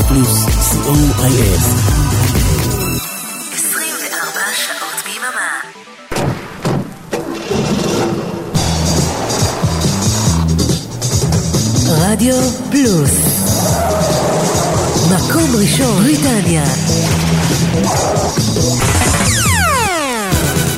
רדיו פלוס, co.il. 24 שעות ביממה. רדיו פלוס מקום ראשון, בריטניה.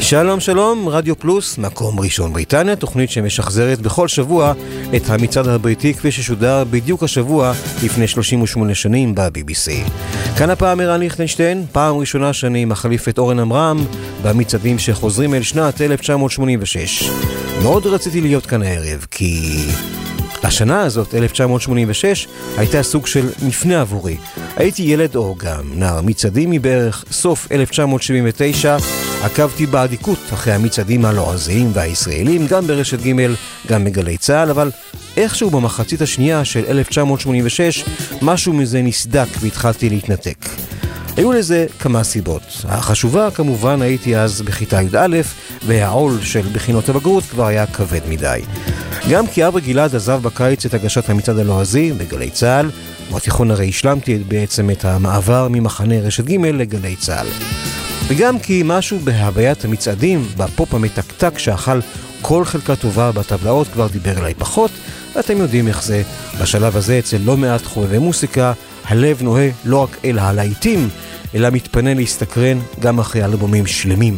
שלום שלום, רדיו פלוס, מקום ראשון בריטניה, תוכנית שמשחזרת בכל שבוע את המצעד הבריטי כפי ששודר בדיוק השבוע לפני 38 שנים ב-BBC. כאן הפעם ערן ליכטנשטיין, פעם ראשונה שאני מחליף את אורן עמרם במצעדים שחוזרים אל שנת 1986. מאוד רציתי להיות כאן הערב, כי השנה הזאת, 1986, הייתה סוג של מפנה עבורי. הייתי ילד או גם נער מצעדים מבערך סוף 1979, עקבתי באדיקות אחרי המצעדים הלועזיים והישראלים, גם ברשת ג', גם בגלי צה"ל, אבל איכשהו במחצית השנייה של 1986, משהו מזה נסדק והתחלתי להתנתק. היו לזה כמה סיבות. החשובה כמובן הייתי אז בכיתה י"א, והעול של בחינות הבגרות כבר היה כבד מדי. גם כי אברי גלעד עזב בקיץ את הגשת המצעד הלועזי בגלי צה"ל, בתיכון הרי השלמתי בעצם את המעבר ממחנה רשת ג' לגלי צה"ל. וגם כי משהו בהוויית המצעדים, בפופ המתקתק שאכל כל חלקה טובה בטבלאות כבר דיבר אליי פחות, ואתם יודעים איך זה. בשלב הזה אצל לא מעט חובבי מוסיקה, הלב נוהה לא רק אל הלהיטים, אלא מתפנה להסתקרן גם אחרי אלבומים שלמים.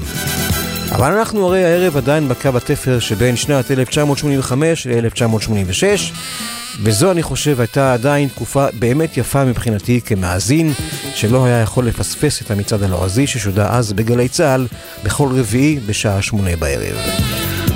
אבל אנחנו הרי הערב עדיין בקו התפר שבין שנת 1985 ל-1986, וזו אני חושב הייתה עדיין תקופה באמת יפה מבחינתי כמאזין, שלא היה יכול לפספס את המצעד הלועזי ששודר אז בגלי צה"ל בכל רביעי בשעה שמונה בערב.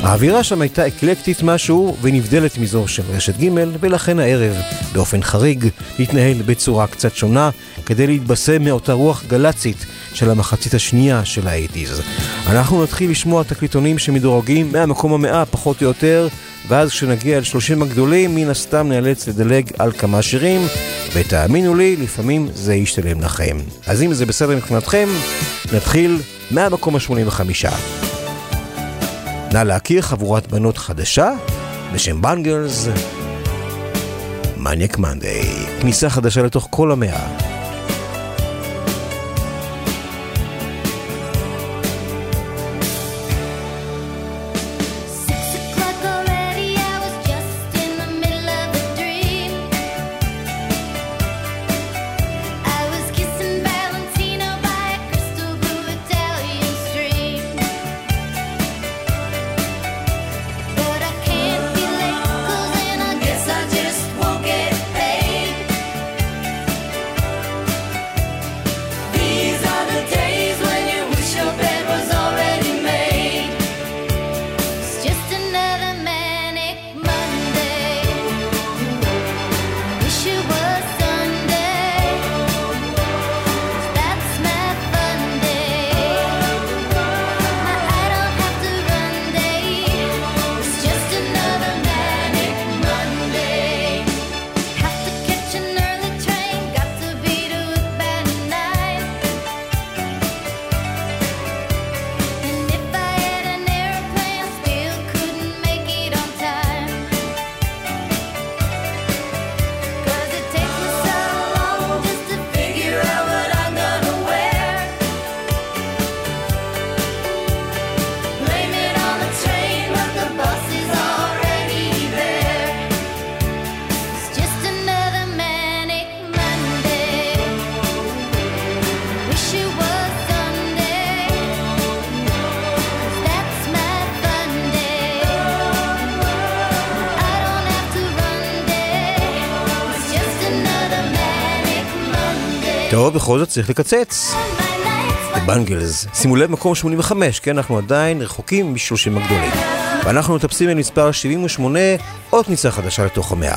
האווירה שם הייתה אקלקטית משהו ונבדלת מזו של רשת ג' ולכן הערב, באופן חריג, התנהל בצורה קצת שונה כדי להתבשם מאותה רוח גל"צית של המחצית השנייה של האייטיז. אנחנו נתחיל לשמוע תקליטונים שמדורגים מהמקום המאה פחות או יותר ואז כשנגיע אל 30 הגדולים, מן הסתם נאלץ לדלג על כמה שירים, ותאמינו לי, לפעמים זה ישתלם לכם. אז אם זה בסדר מבחינתכם, נתחיל מהמקום ה-85. נא להכיר חבורת בנות חדשה בשם בנגלס, מניאק מנדי, כניסה חדשה לתוך כל המאה. טוב, בכל זאת צריך לקצץ. בנגלס, שימו לב, מקום 85, כן, אנחנו עדיין רחוקים מ-30 הגדולים. ואנחנו מטפסים אל מספר 78, עוד כניסה חדשה לתוך המאה.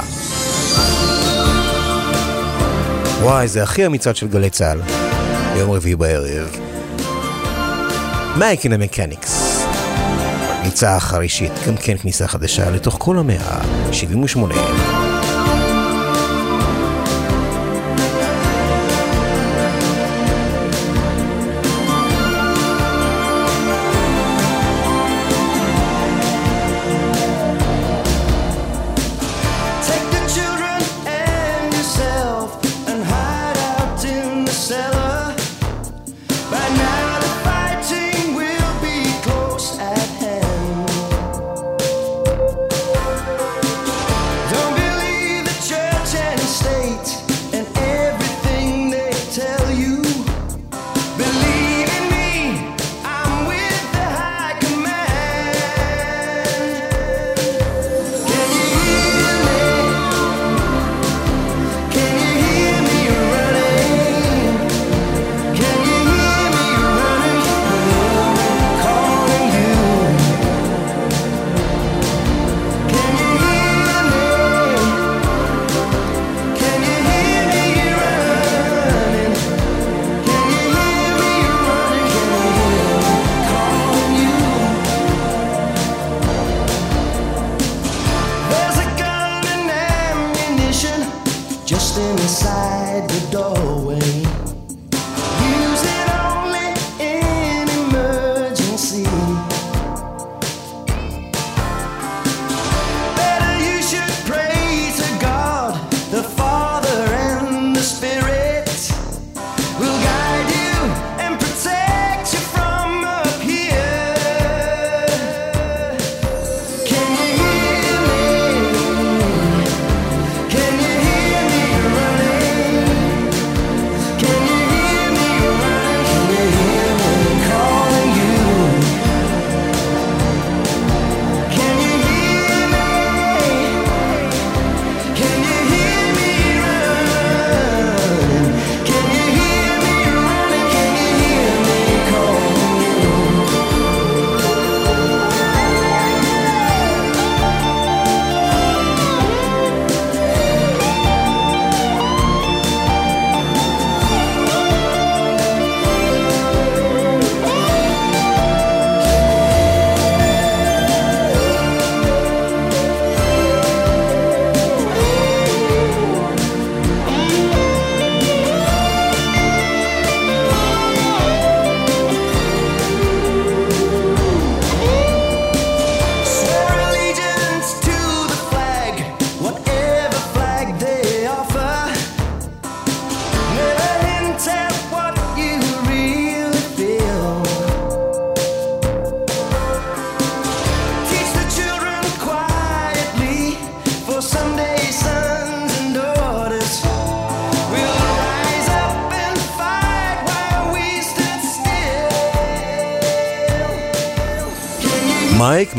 וואי, זה הכי המצעד של גלי צה"ל. ביום רביעי בערב. מייקין המקניקס. ניצה החרישית, גם כן כניסה חדשה לתוך כל המאה, 78.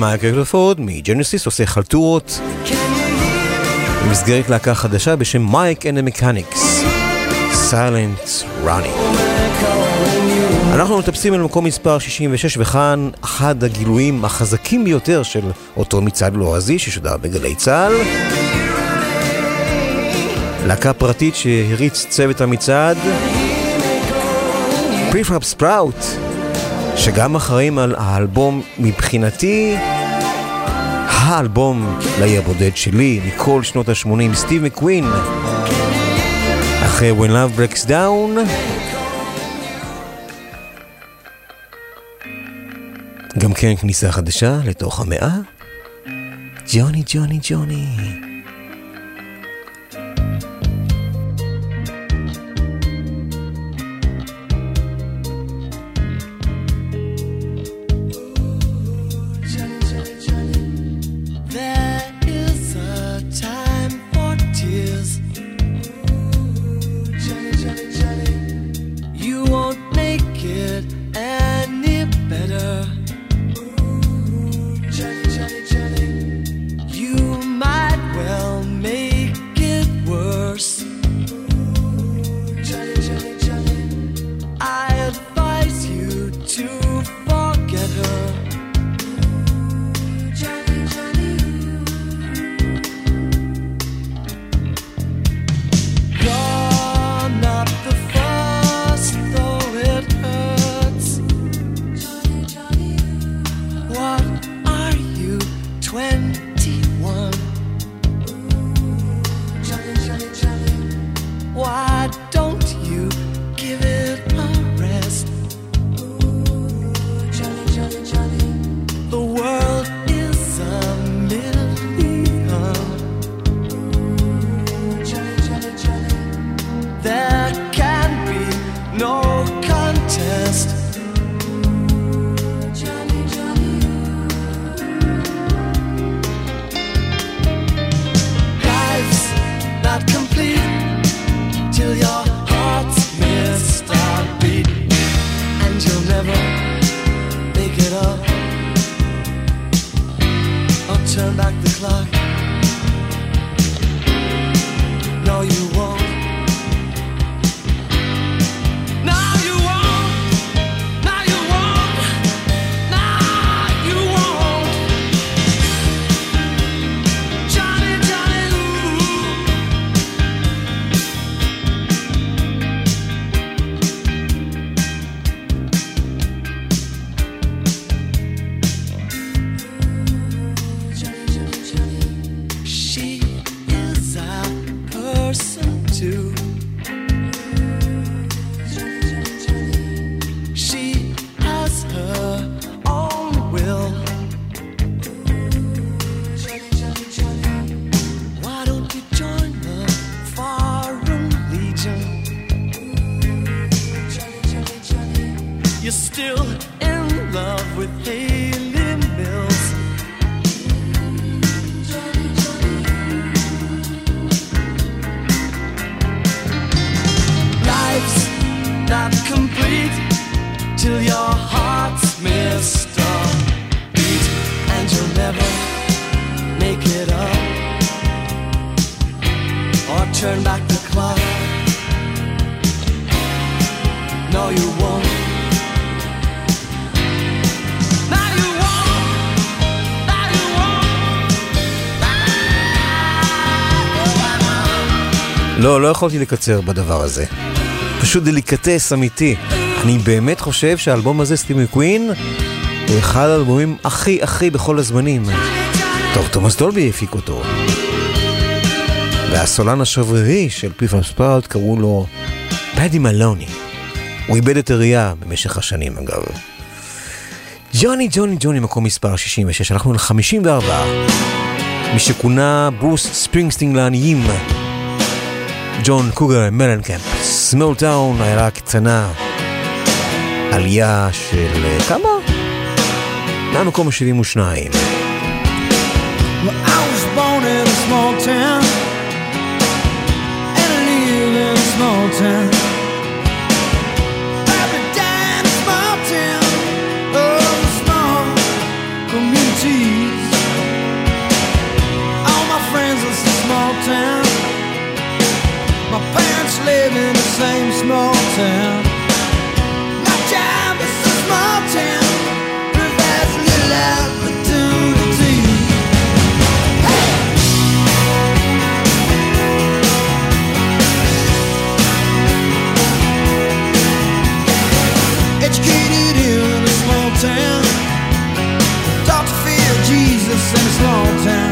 מייק, מייק רתרפורד מ-Genesis עושה חלטורות במסגרת להקה חדשה בשם Mike and the Mechanics, Silent Running. אנחנו מטפסים אל מקום מספר 66 וכאן אחד הגילויים החזקים ביותר של אותו מצעד לועזי ששודר בגלי צה"ל. להקה פרטית שהריץ צוות המצעד, פריפראפ ספראוט, שגם אחראים על האלבום מבחינתי, האלבום לאי הבודד שלי מכל שנות ה-80, סטיב מקווין. אחרי When Love Breaks Down, גם כן כניסה חדשה לתוך המאה, ג'וני ג'וני ג'וני. לא, יכולתי לקצר בדבר הזה. פשוט דליקטס אמיתי. אני באמת חושב שהאלבום הזה, Steve McQueen, הוא אחד האלבומים הכי הכי בכל הזמנים. טוב, תומאס דולבי הפיק אותו. והסולן השברירי של Prefab Sprout קראו לו פדי מקאלון. הוא איבד את הראייה במשך השנים אגב. ג'וני ג'וני ג'וני מקום מספר 66, אנחנו ל-54. מי שכונה ברוס ספרינגסטין לעניים. ג'ון קוגר מלנקמפ, Small Town, עיירה קטנה, עלייה של אה, כמה? מהמקום ה-72. Well, I was born in a small town in a small town.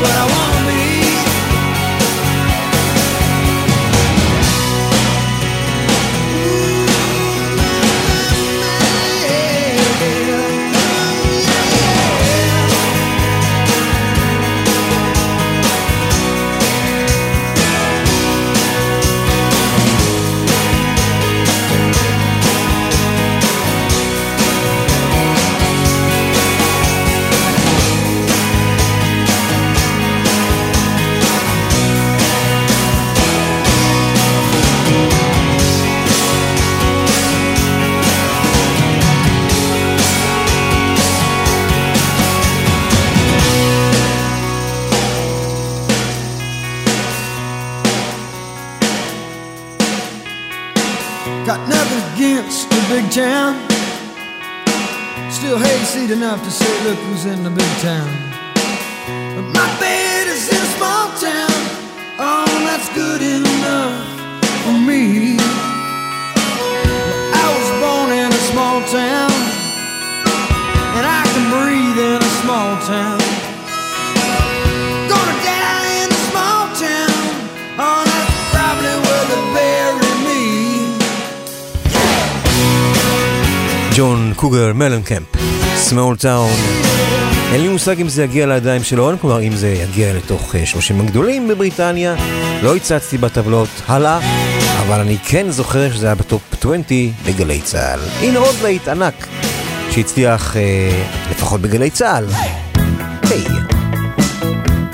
What I want Got nothing against the big town. Still hayseed enough to say, look who's in the big town. But my bed is in a small town. Oh, that's good enough for me. I was born in a small town, and I can breathe in a small town. ג'ון קוגר מלנקמפ, Small Town. אין לי מושג אם זה יגיע לידיים של אורן, כלומר אם זה יגיע לתוך אה, 30 הגדולים בבריטניה. לא הצצתי בטבלות הלאה, אבל אני כן זוכר שזה היה בטופ 20 בגלי צה"ל. הנה עוד להיט ענק שהצליח אה, לפחות בגלי צה"ל. היי.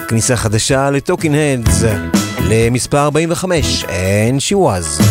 כניסה חדשה ל-Talking Heads, למספר 45, and she was.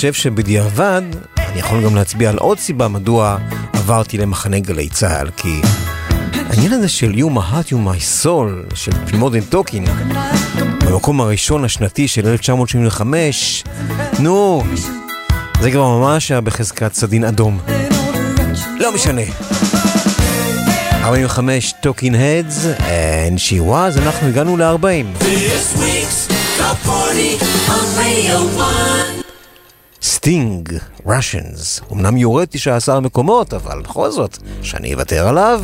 חושב שבדיעבד, אני יכול גם להצביע על עוד סיבה מדוע עברתי למחנה גלי צה"ל, כי העניין הזה של You're My Heart You're My Soul, של Modern Talking, במקום הראשון השנתי של 1975, נו, זה כבר ממש היה בחזקת סדין אדום. לא משנה. 45 Talking Heads, and she was, אנחנו הגענו ל-40. This week's Top 40 on Radio 1. Sting, Russians. אמנם יורד 19 מקומות, אבל בכל זאת, שאני אוותר עליו,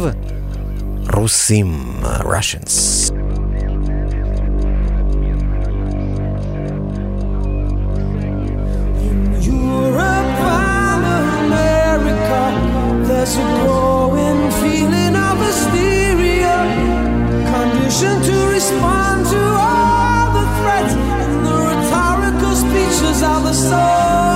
רוסים, Russians. There's a growing feeling of hysteria, conditioned to respond to all the threats and the rhetorical speeches of the soul.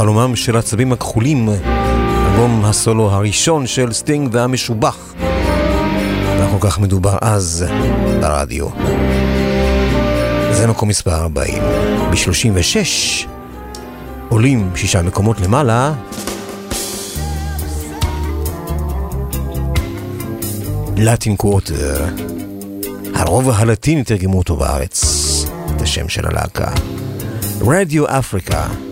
חלומם של הצבים הכחולים, אלבום הסולו הראשון של סטינג והמשובח. לא כל כך מדובר אז ברדיו. זה מקום מספר 40. ב-36 עולים שישה מקומות למעלה. Latin Quarter. הרובע הלטיני תרגמו אותו בארץ, את השם של הלהקה. רדיו אפריקה.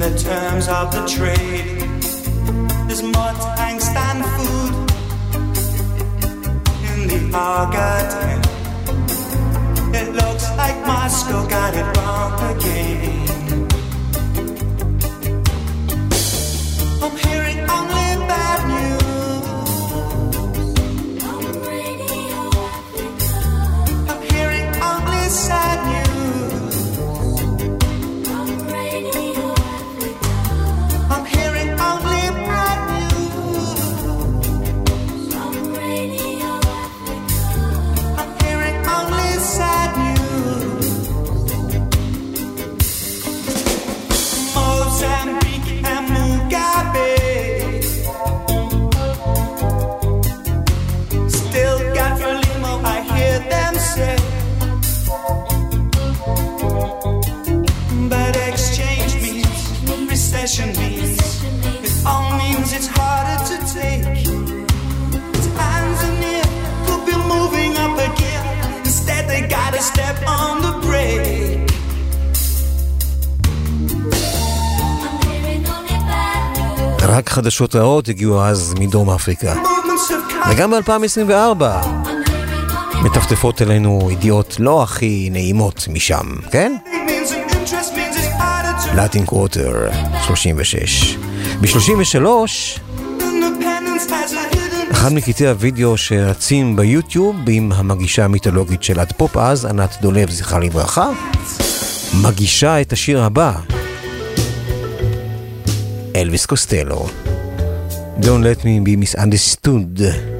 the terms of the trade. There's mud, angst, and food in the Argentine. It looks like Moscow got it wrong again. I'm hearing. חדשות רעות הגיעו אז מדרום אפריקה. וגם ב-2024 מטפטפות אלינו ידיעות לא הכי נעימות משם, כן? לטין קווטר, 36. ב-33, אחד מקטעי הוידאו שרצים ביוטיוב עם המגישה המיתולוגית של עד פופ אז, ענת דולב, זכרה לברכה, מגישה את השיר הבא, אלוויס קוסטלו. Don't let me be misunderstood.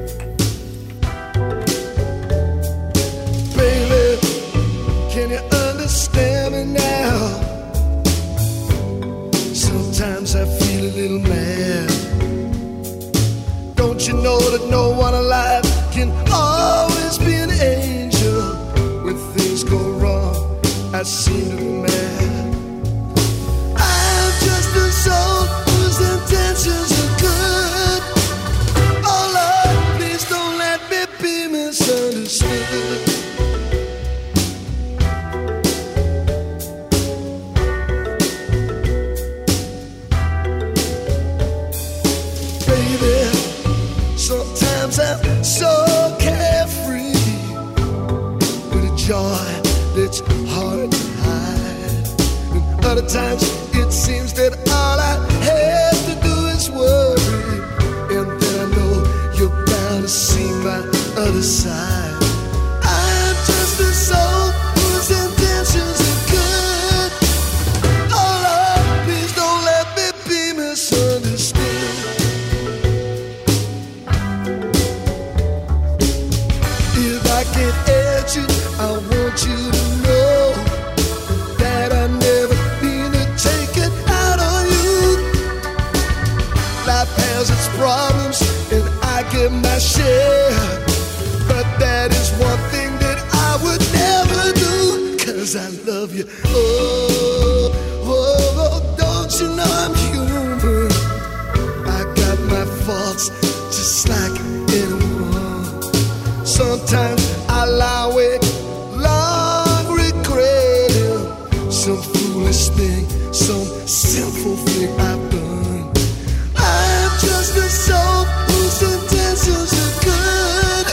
foolish thing, some sinful thing I've done. I'm just a soul whose intentions are good.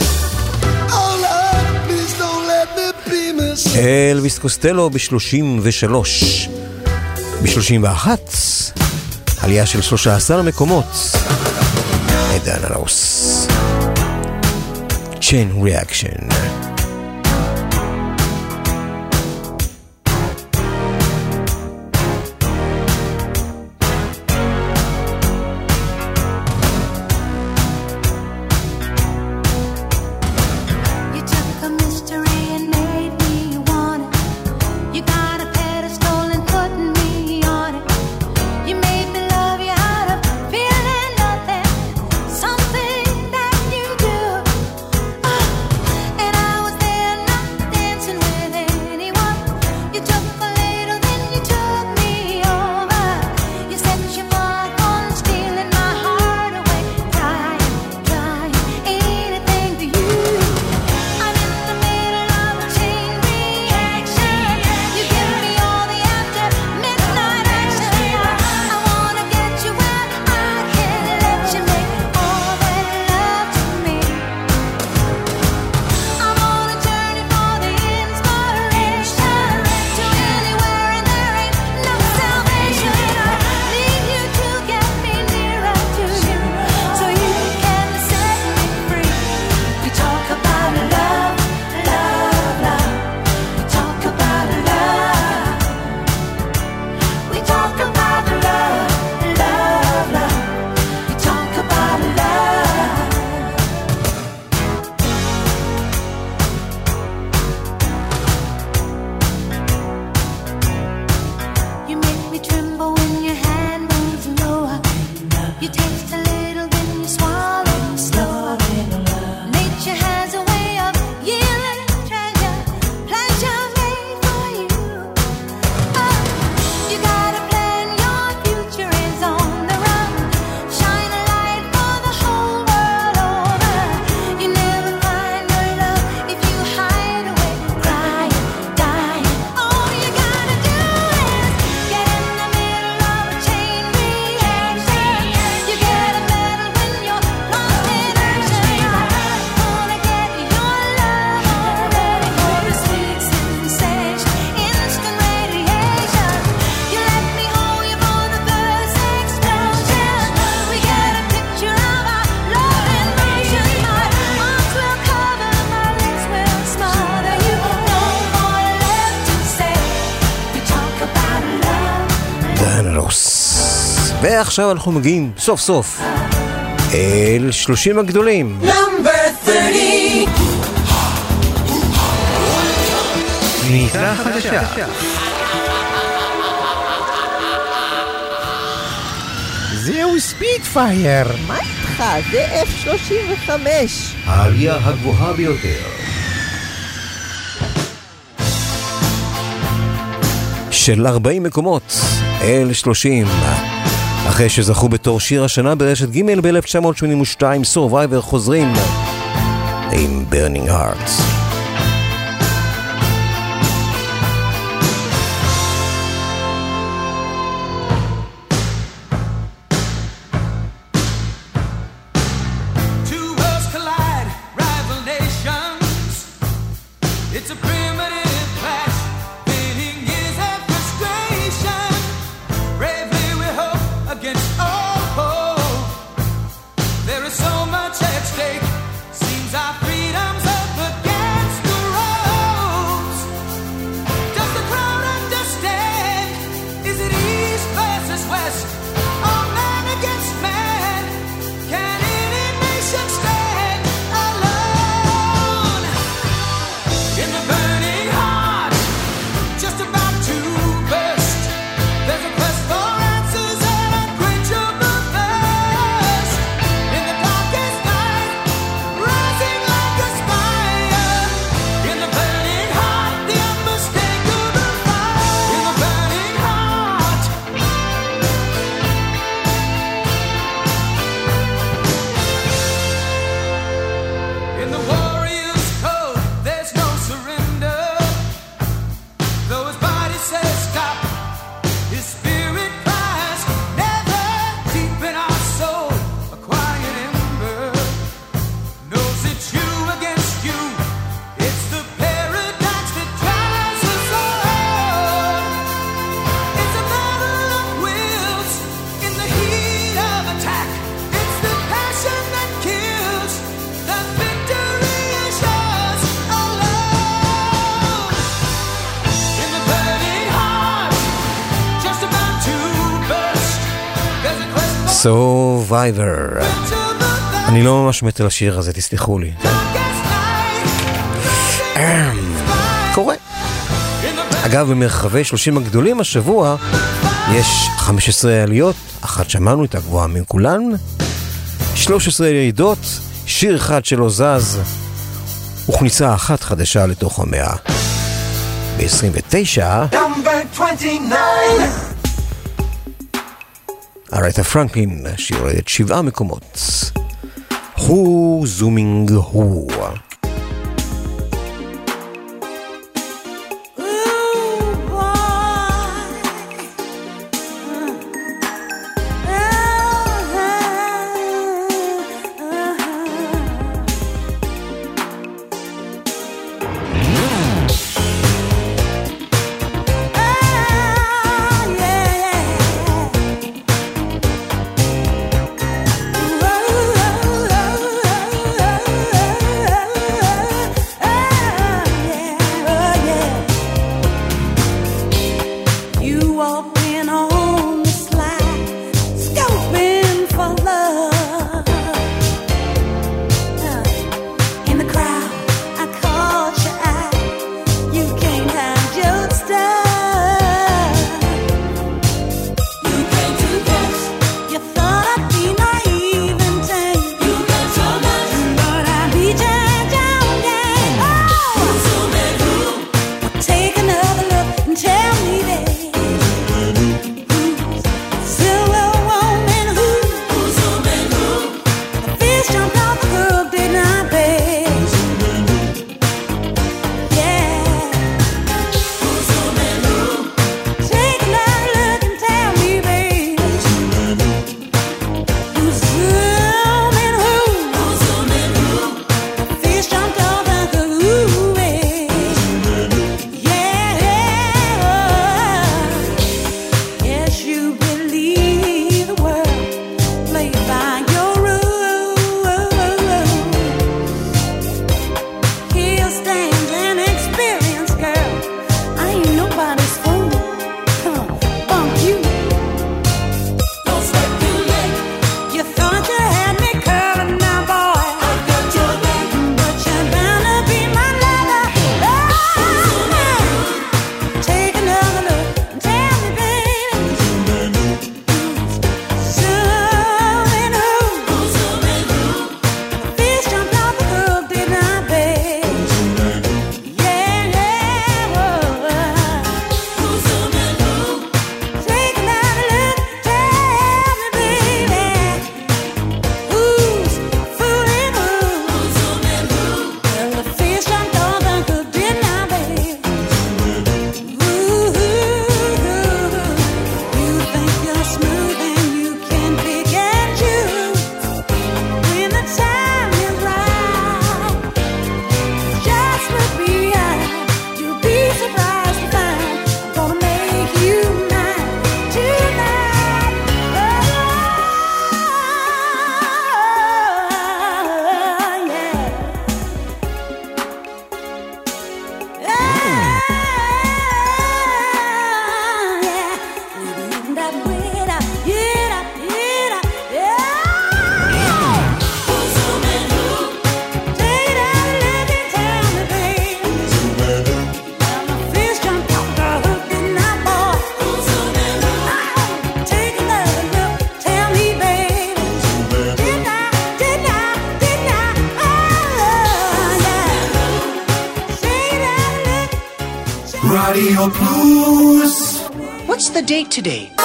Oh Lord, please don't let me be myself. Elvis Costello ב-33. ב-31, עלייה של 13 מקומות. עידן הלאוס. chain reaction ועכשיו אנחנו מגיעים סוף סוף אל 30 הגדולים. Number 30. כניסה חדשה. זהו ספיטפייר. מה איתך? זה F-35. העלייה הגבוהה ביותר. של 40 מקומות אל 30. אחרי שזכו בתור שיר השנה ברשת ג' ב-1982, Survivor חוזרים עם Burning Hearts. Survivor. אני לא ממש מת על השיר הזה, תסלחו לי. night. קורה. אגב, במרחבי 30 הגדולים השבוע יש 15 עליות, אחת שמענו את הגבוהה מכולן, 13 ירידות, שיר אחד שלא זז, וכניסה אחת חדשה לתוך המאה. ב-29, Number 29. ארתה פרנקלין, שיורדת שבעה מקומות. הוא זומינג הוא. Date today?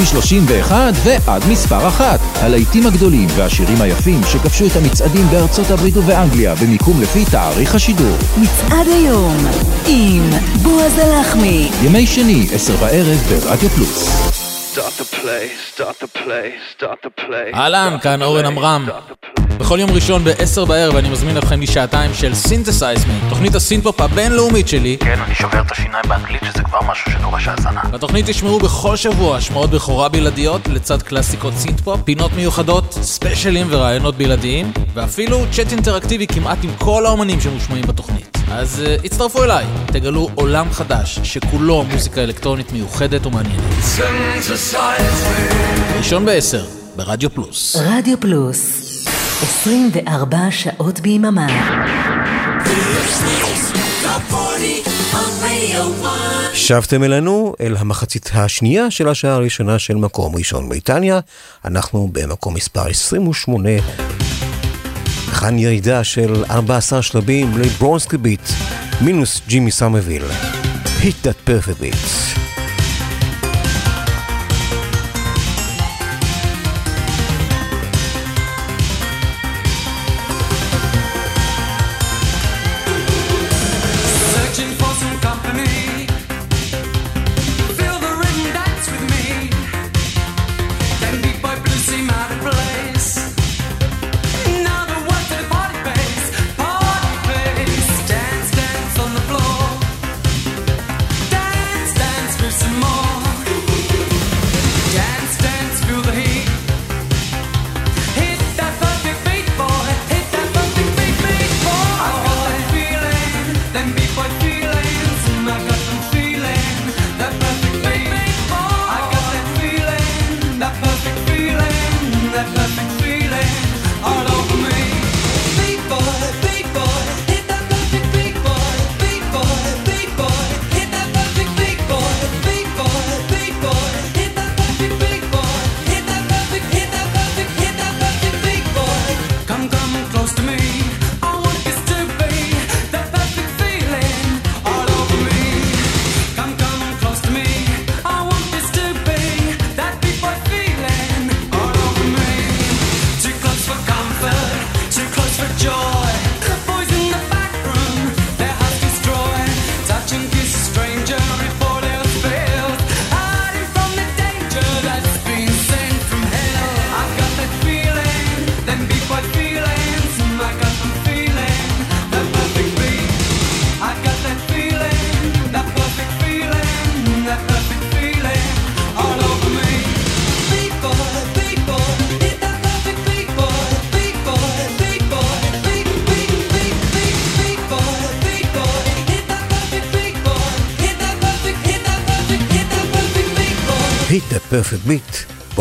מ-31 ועד מספר אחת. הלהיטים הגדולים והשירים היפים שכבשו את המצעדים בארצות הברית ובאנגליה במיקום לפי תאריך השידור. מצעד היום עם בועז הלחמי. ימי שני, עשר בערב ברדיו פלוס. אהלן, כאן אורן עמרם. בכל יום ראשון ב-10 בערב אני מזמין אתכם לשעתיים של Synthesize Me, תוכנית הסינתפופ הבינלאומית שלי. כן, אני שובר את השיניים באנגלית שזה כבר משהו שדורש האזנה. בתוכנית תשמעו בכל שבוע השמעות בכורה בלעדיות לצד קלאסיקות סינתפופ, פינות מיוחדות, ספיישלים ורעיונות בלעדיים, ואפילו צ'אט אינטראקטיבי כמעט עם כל האומנים שמושמעים בתוכנית. אז uh, הצטרפו אליי, תגלו עולם חדש שכולו מוזיקה אלקטרונית מיוחדת ומעניינת. ראשון ב-10, ברדיו פלוס. רדיו פלוס 24 שעות ביממה The party on Radio 1. שבתם אלינו אל המחצית השנייה של השעה הראשונה של מקום ראשון בריטניה. אנחנו במקום מספר 28. כאן ירידה של 14 שלבים לברונסקי ביט, מינוס ג'ימי סמרוויל. Hit that perfect beat.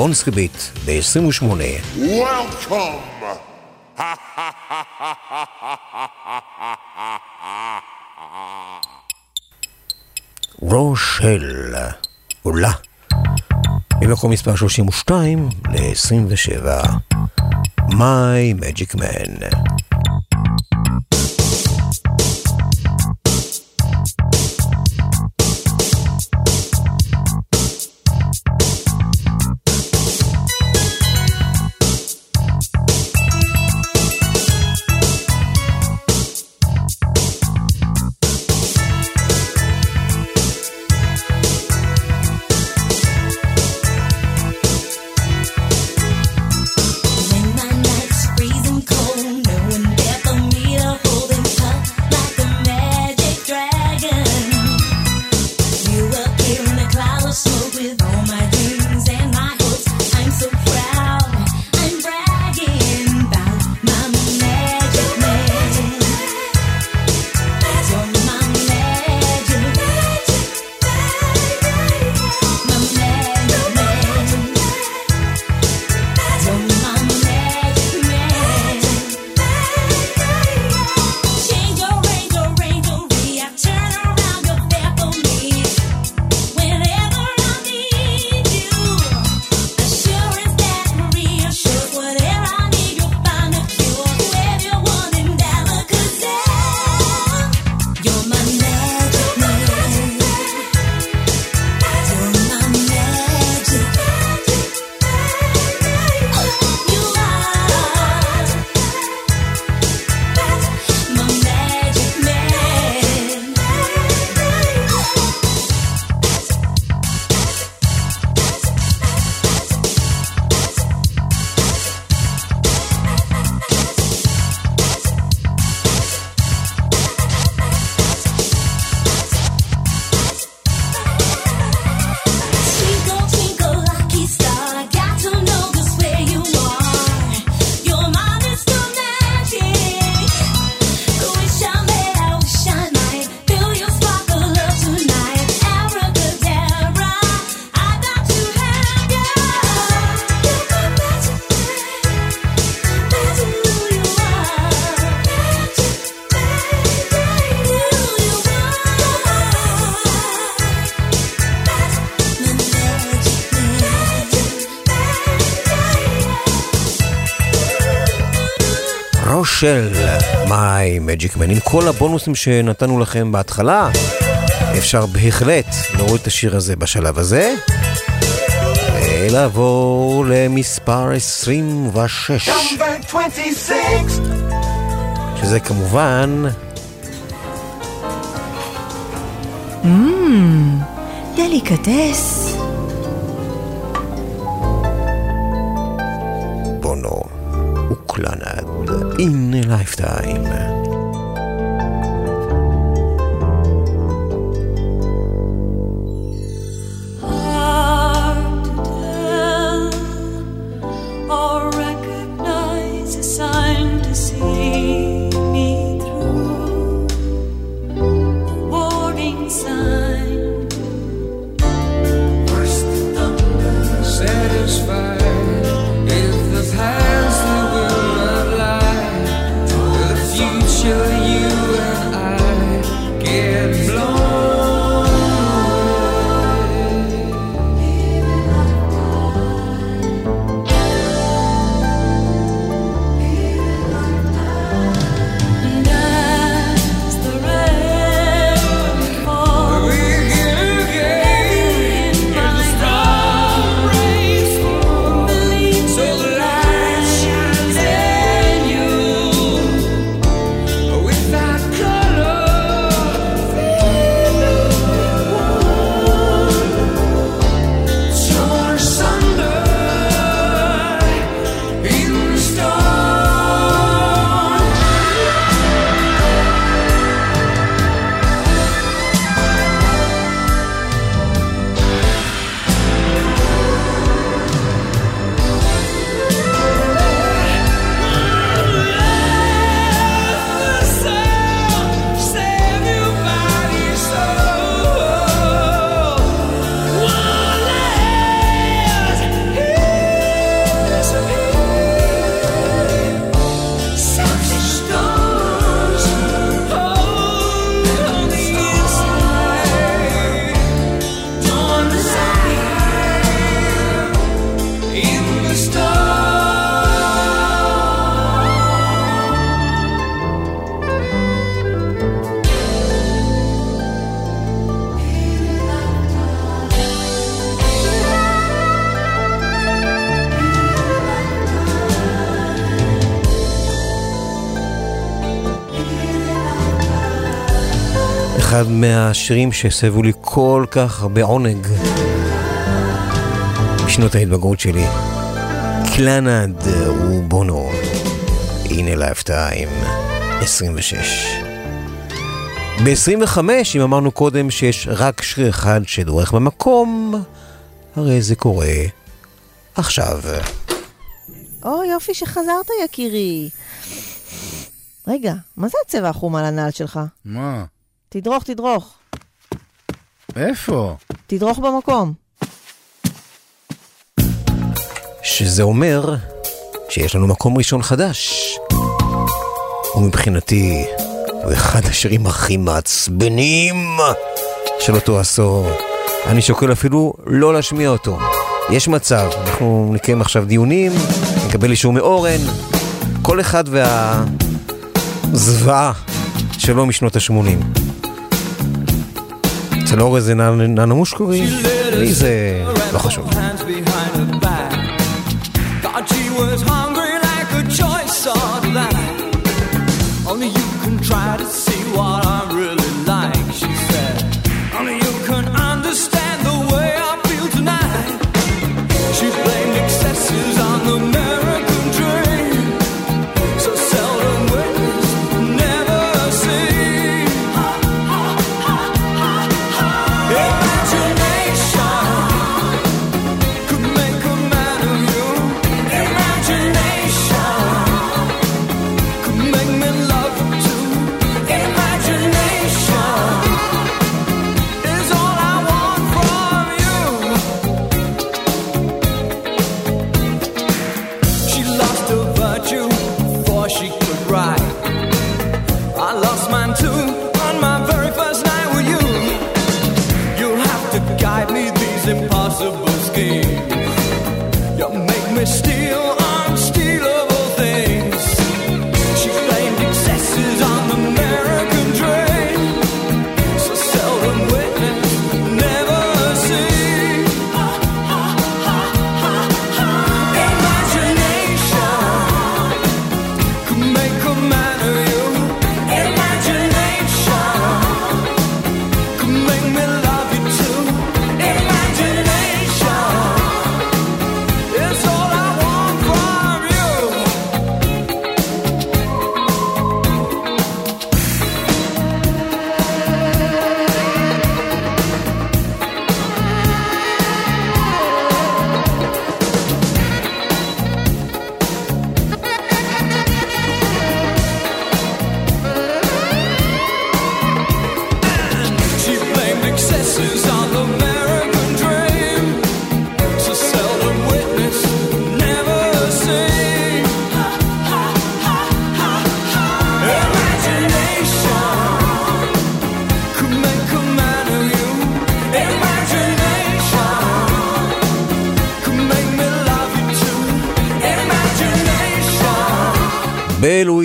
ברונסקי ביט, ב-28. Welcome. רושל עולה ממקום מספר 32 ל-27 My Magic Man של My Magic Man. עם כל הבונוסים שנתנו לכם בהתחלה, אפשר בהחלט להוריד את השיר הזה בשלב הזה. ולעבור למספר 26, Number 26. שזה כמובן דליקטס. Lifetime. מהשירים שהסבו לי כל כך הרבה עונג בשנות ההתבגרות שלי. Clannad ובונו, In a Lifetime, 26. ב-25, אם אמרנו קודם שיש רק שיר אחד שדורך במקום, הרי זה קורה עכשיו. או, יופי שחזרת, יקירי. רגע, מה זה הצבע החום על הנעל שלך? מה? תדרוך, תדרוך. איפה? תדרוך במקום. שזה אומר שיש לנו מקום ראשון חדש. ומבחינתי, הוא אחד השירים הכי מעצבנים של אותו עשור. אני שוקל אפילו לא להשמיע אותו. יש מצב, אנחנו נקיים עכשיו דיונים, נקבל אישור מאורן, כל אחד והזוועה שלו משנות ה-80. אצל אורן זה ננו מושקורי, לי זה לא חשוב. Only you can try to see what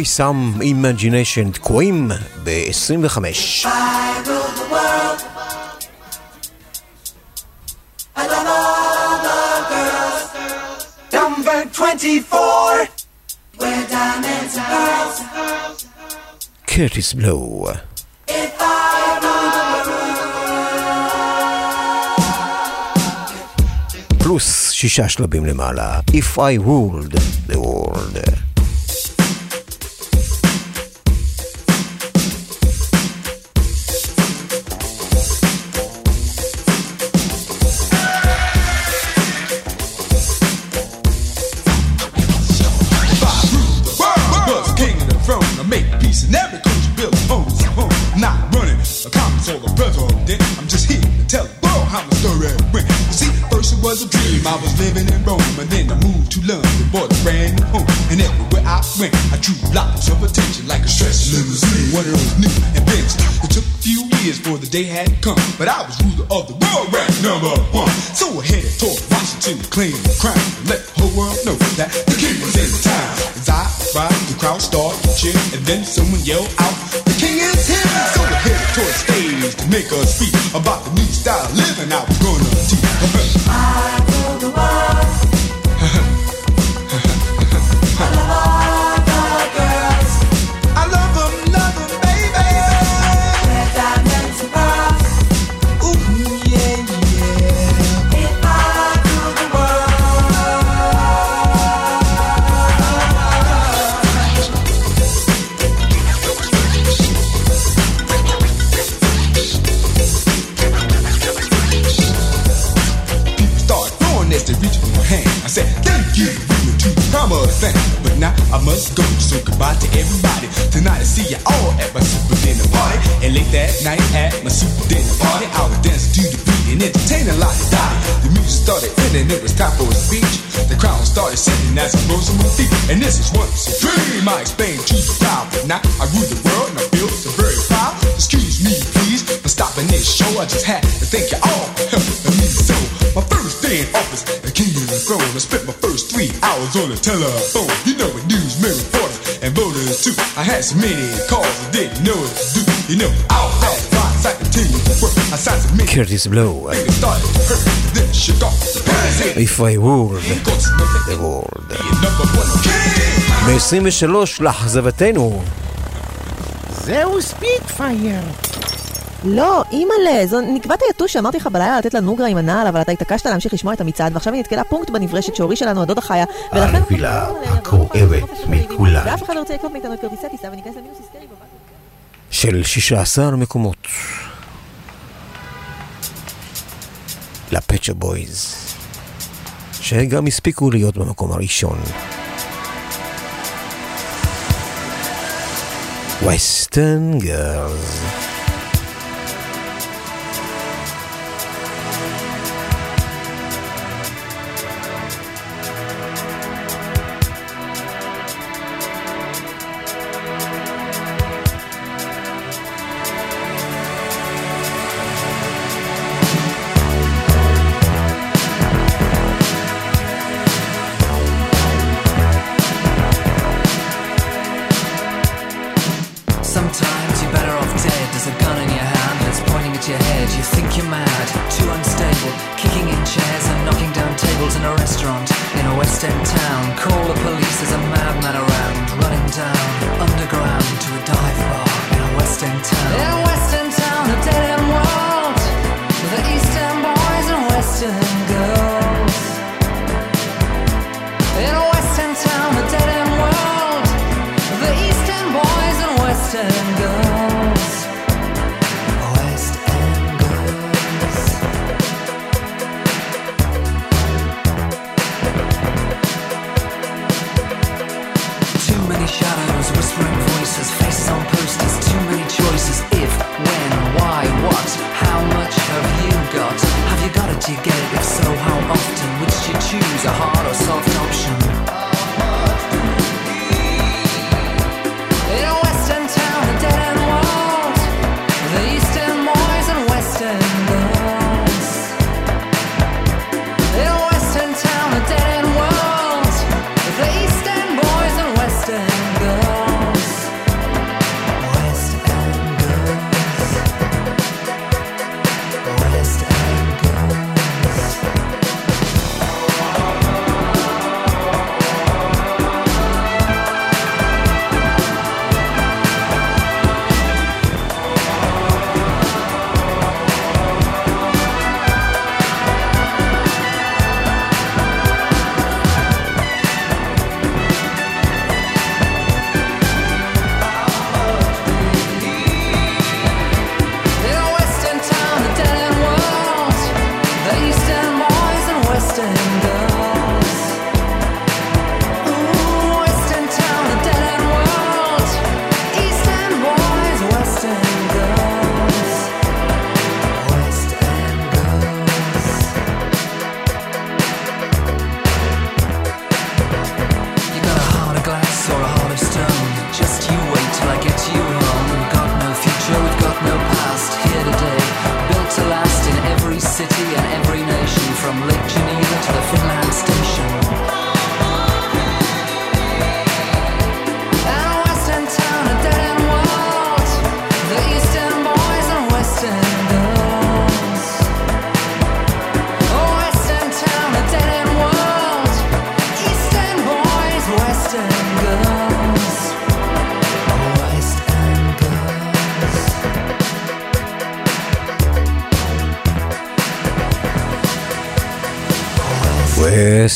Carry Some Imagination תקועים ב-25. Curtis Blow. פלוס שישה שלבים למעלה, If I ruled the world. they had come. But I was ruler of the world, ranked number one. So I headed toward Washington, claim crime. Let the whole world know that the king was in town. As I arrived, the crowd started to cheer, and then someone yelled, gonna tell her. Boom, you know it, newsmen, reporters, and voters too. I had so many calls I didn't know what to do. You know, I'll have rocks, I continue to work. I signed some men. Curtis Blow. Maybe start to hurt. Then shook off the parasite. If I would, the world. ב-23 לאכזבתנו. זהו ספיטפייר. לא, אימא'לה, זו נקבת היתוש שאמרתי לך בלילה לתת לנוגרה עם הנעל, אבל אתה התעקשת להמשיך לשמוע את המצעד, ועכשיו היא נתקלה פונקט בנברשת שהורישה לנו הדודה חיה, הנפילה הכואבת מכולן. ואף אחד לא רוצה לקנות מאיתנו כרטיסי טיסה וניכנס למינוס היסטרי של 16 מקומות. לפצ'ה בויז, שגם הספיקו להיות במקום הראשון. Western Girls.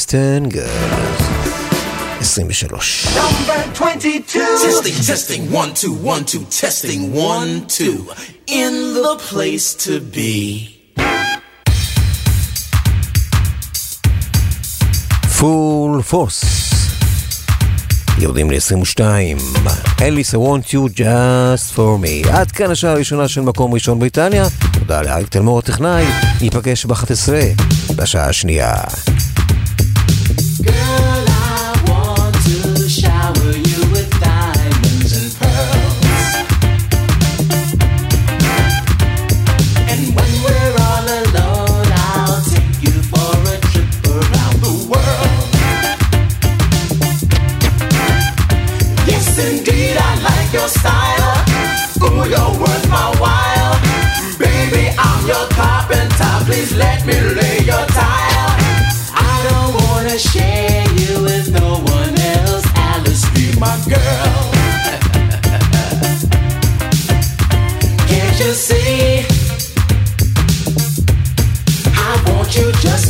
Western Girls 23 Number 22. Testing, testing, one, two, one, two Testing, one, two In the place to be Full force. יורדים ל-22 אליס, I want you just for me עד כאן השעה הראשונה של מקום ראשון בריטניה תודה לאריק תלמור הטכנאי ניפגש ב-11 בשעה השנייה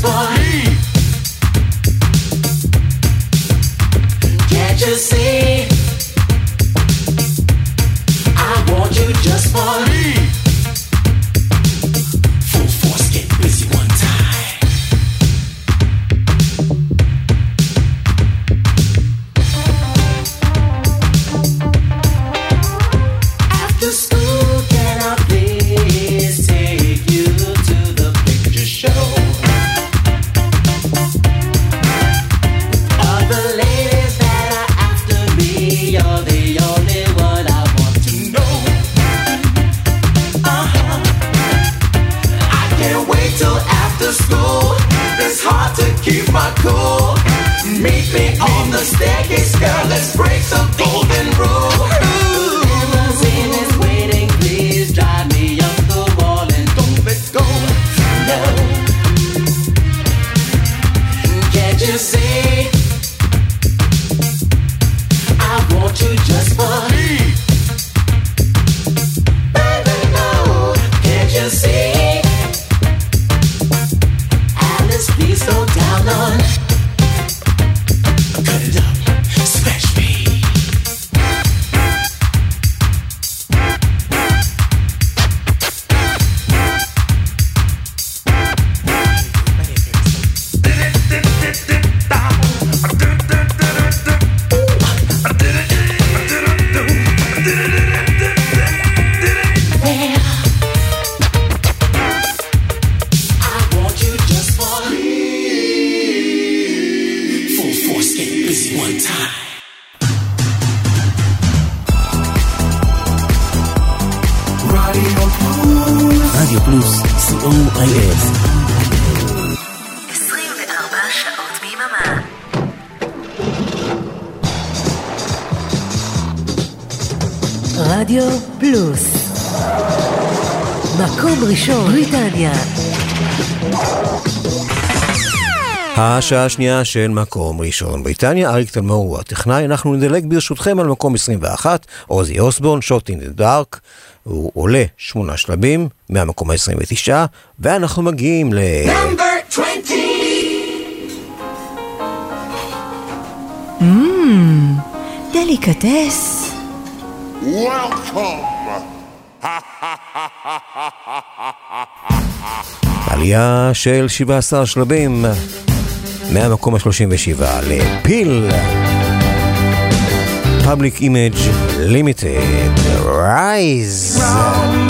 for השעה השנייה של מקום ראשון. בריטניה, אריק תלמור הוא הטכנאי, אנחנו נדלג ברשותכם על מקום 21, עוזי אוסבורן, שוט אין דה דארק, הוא עולה שמונה שלבים מהמקום ה-29, ואנחנו מגיעים ל... נאמבר 20! Mmm, délicatesse. Welcome. עלייה של 17 שלבים. מהמקום ה-37 לפיל. Public Image Limited, Rise.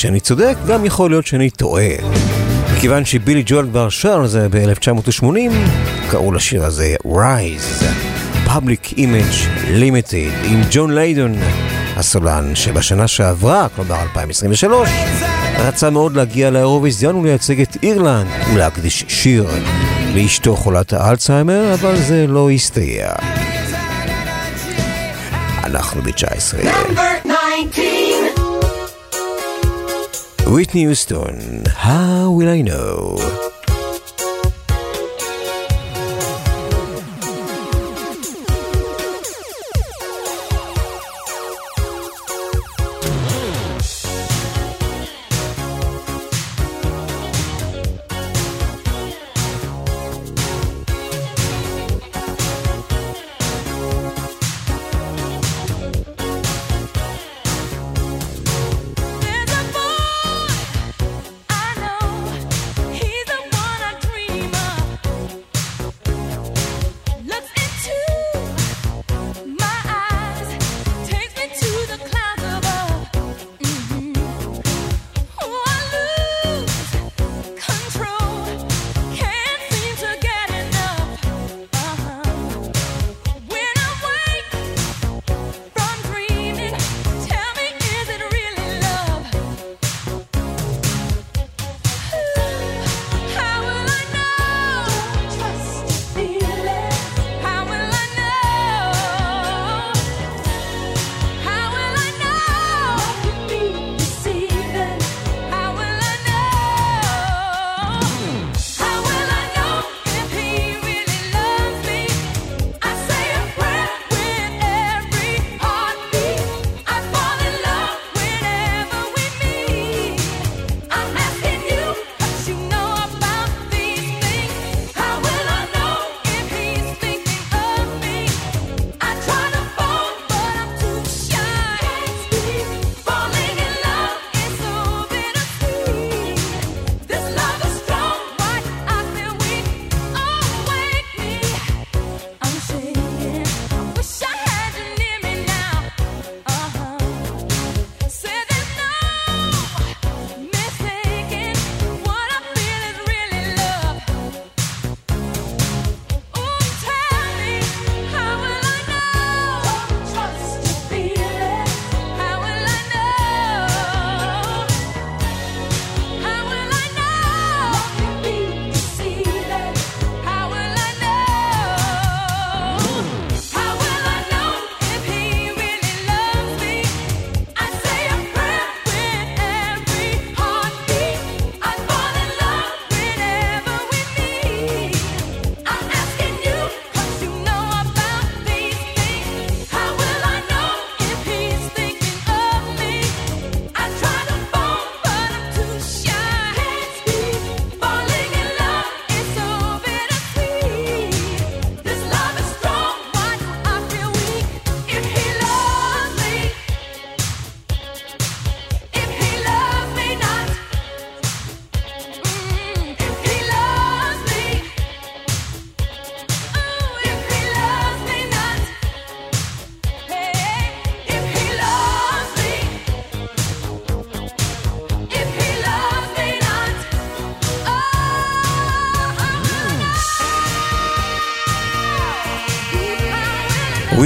שאני צודק, גם יכול להיות שאני טועה. מכיוון שבילי ג'ואל כבר שר על זה ב-1980, קראו לשיר הזה Rise, Public Image Limited, עם ג'ון ליידון, הסולן, שבשנה שעברה, כלומר 2023, רצה מאוד להגיע לאירוויזיון ולייצג את אירלנד ולהקדיש שיר לאשתו חולת האלצהיימר, אבל זה לא הסתייע. אנחנו ב-19. Whitney Houston, How Will I Know?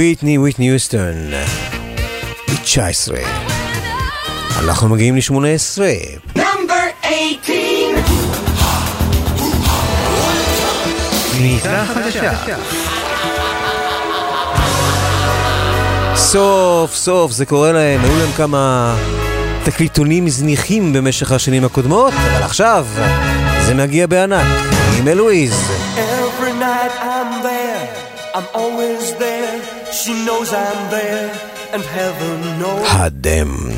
וויטני, וויטני יוסטון. ב-19. אנחנו מגיעים ל-18. Number 18. כניסה חדשה. סוף סוף זה קורה להם, היו להם כמה תקליטונים זניחים במשך השנים הקודמות, אבל עכשיו זה מגיע בענק, עם אלוויז. Every night I'm there, I'm always. She knows I'm there, and heaven knows. Ha damned.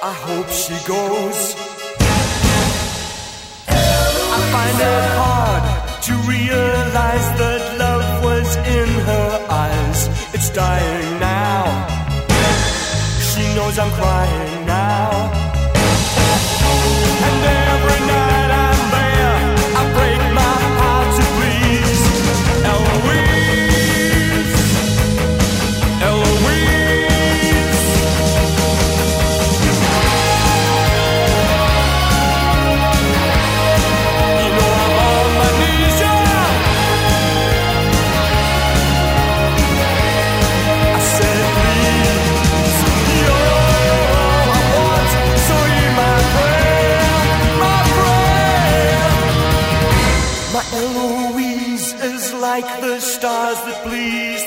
I hope she goes. I find it hard to realize that love was in her eyes. It's dying now. She knows I'm crying now. And every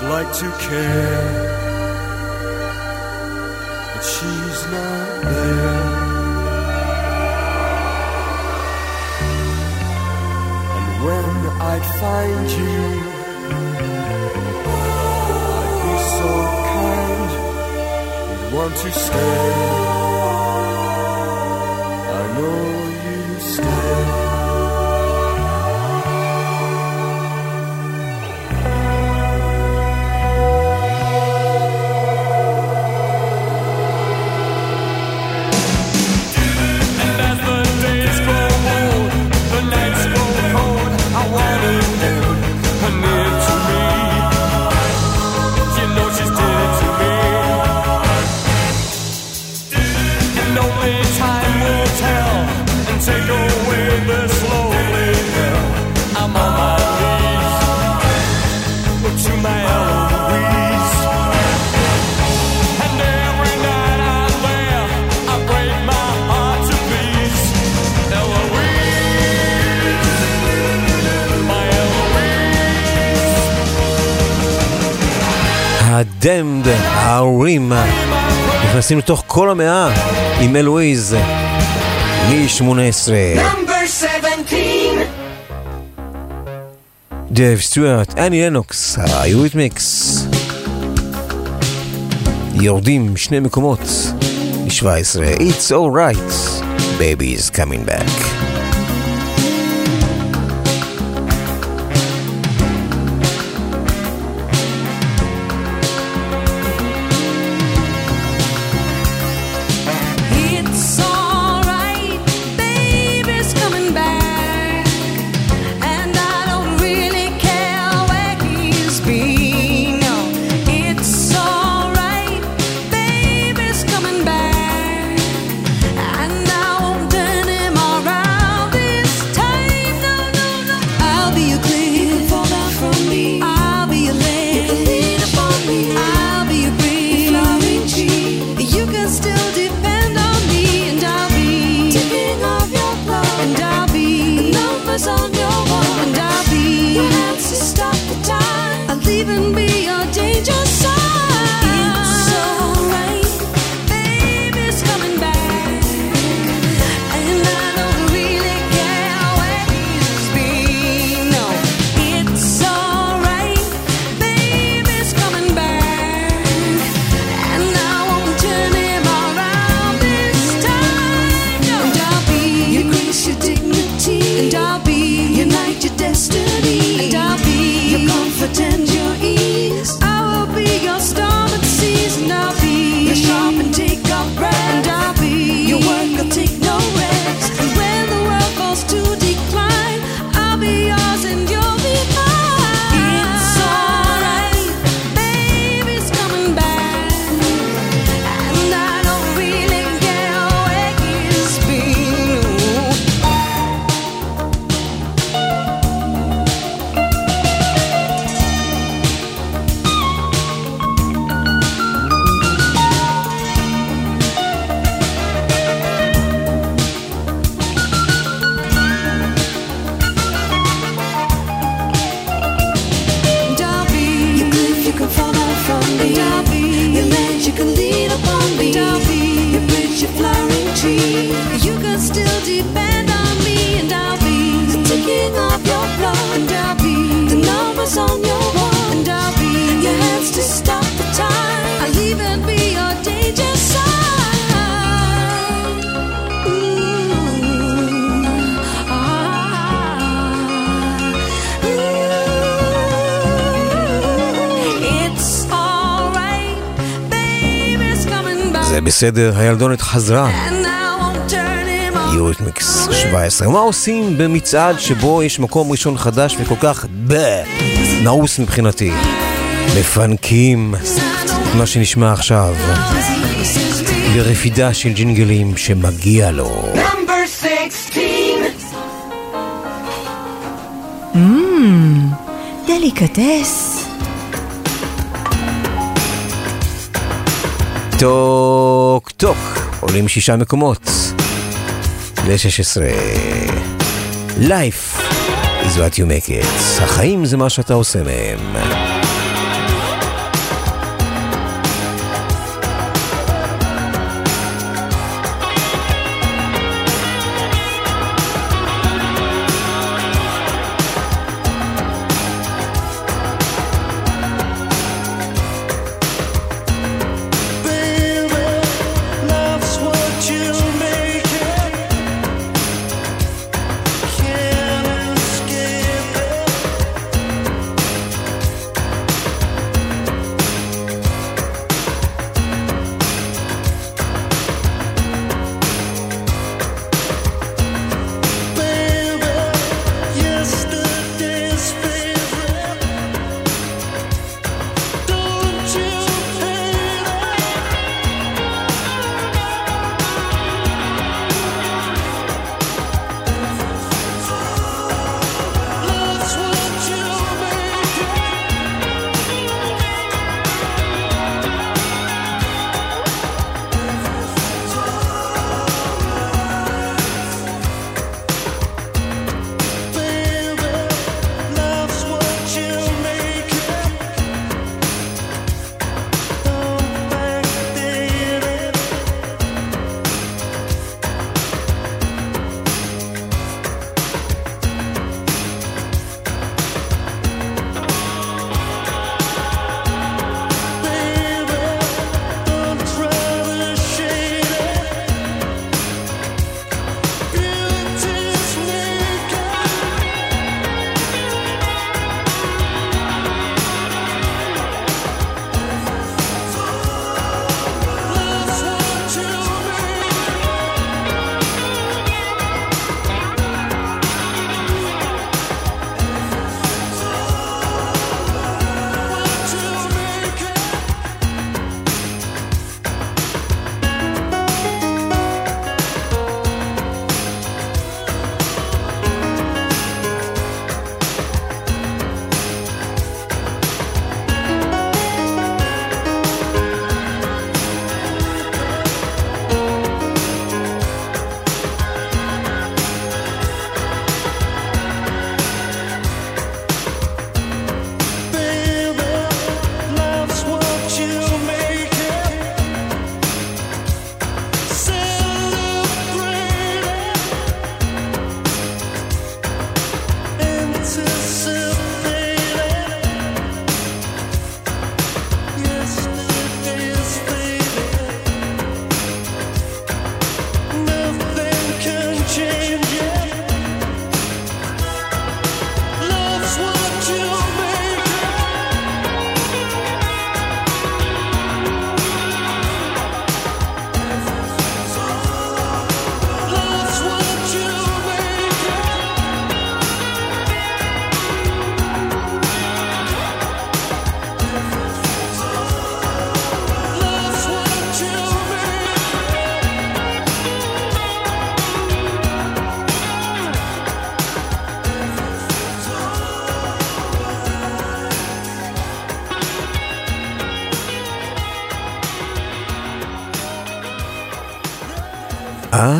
I'd like to care, but she's not there. And when I'd find you, I'd be so kind, you'd want to stay. I know you stay. הדמד, ההורים, נכנסים לתוך כל המאה עם אלוויז מ-18. Number 17. דב סטוארט, אני לנוקס, היוריתמיקס. יורדים שני מקומות ל-17. It's alright, baby is coming back. בסדר, הילדונת חזרה. And I won't turn him on. יוריתמיקס 17. מה עושים במצעד שבו יש מקום ראשון חדש וכל כך ב... נעוס מבחינתי? מפנקים את מה שנשמע עכשיו. ברפידה של ג'ינגלים שמגיע לו. Number 16. Mmm, דליקטס. טוק טוק, עולים שישה מקומות. ל-16. Life is what you make it. החיים זה מה שאתה עושה מהם.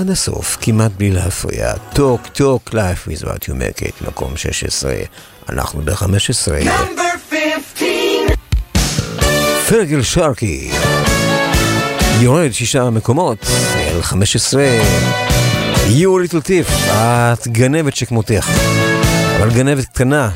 עד הסוף, כמעט בלי להפריע. טוק טוק, life is what you make it, מקום 16. אנחנו ב-15. Number 15. פרגל שרקי. יורד שישה מקומות, אל 15. You little thief, את גנבת שכמותך. אבל גנבת קטנה.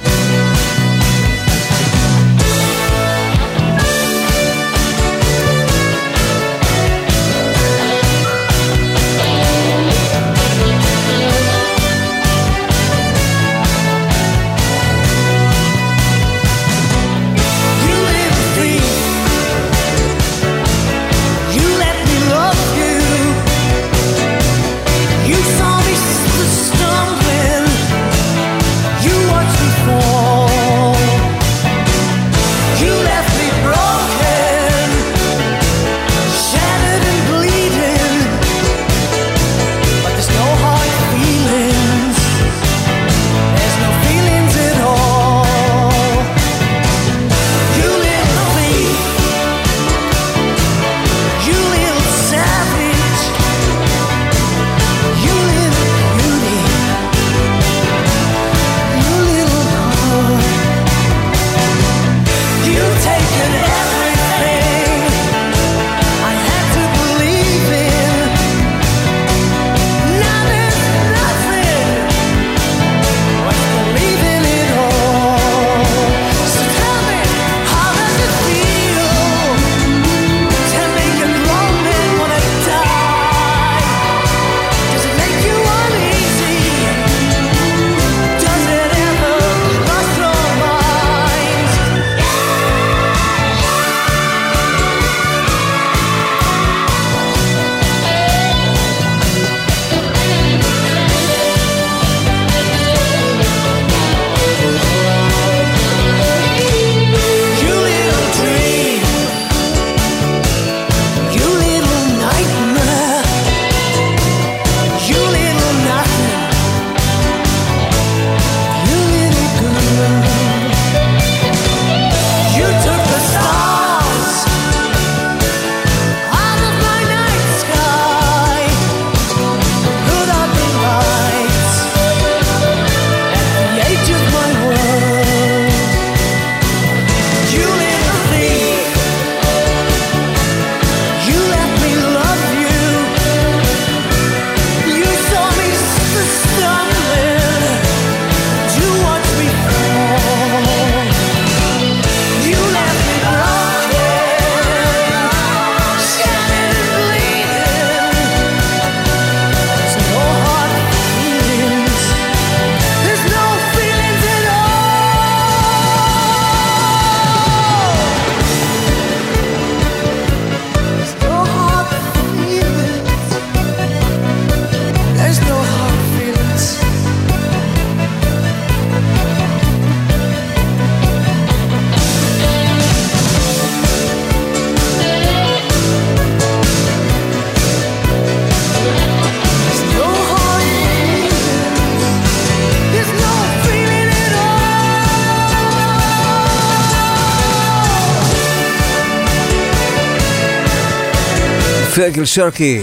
פרגל שרקי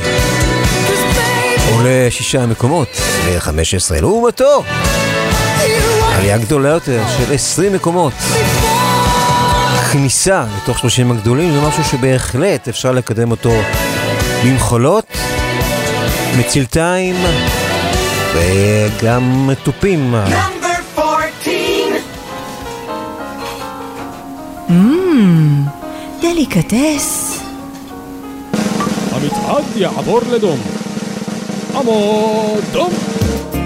עולה שישה מקומות ל-15 לעומתו עלייה גדולה יותר של 20 מקומות כניסה לתוך 30 הגדולים זה משהו שבהחלט אפשר לקדם אותו במחולות, מצלתיים וגם תופים. Number 14. מmm, דליקטס. Claudia Abor-Ledom. Amor, dom!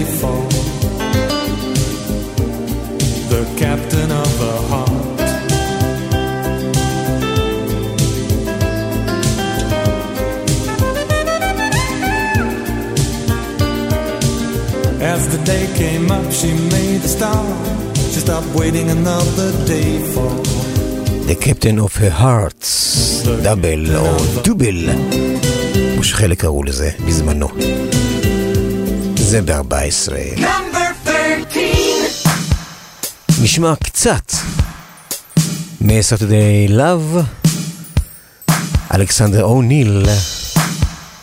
another day for the captain of her heart. As the day came up, she made a start. She stopped waiting another day for The Captain of her Hearts, דאבל או דובל, כמו שחלק קראו לזה בזמנו. זה ב-14. Number 13. נשמע קצת מ-Saturday Love, אלכסנדר אוניל,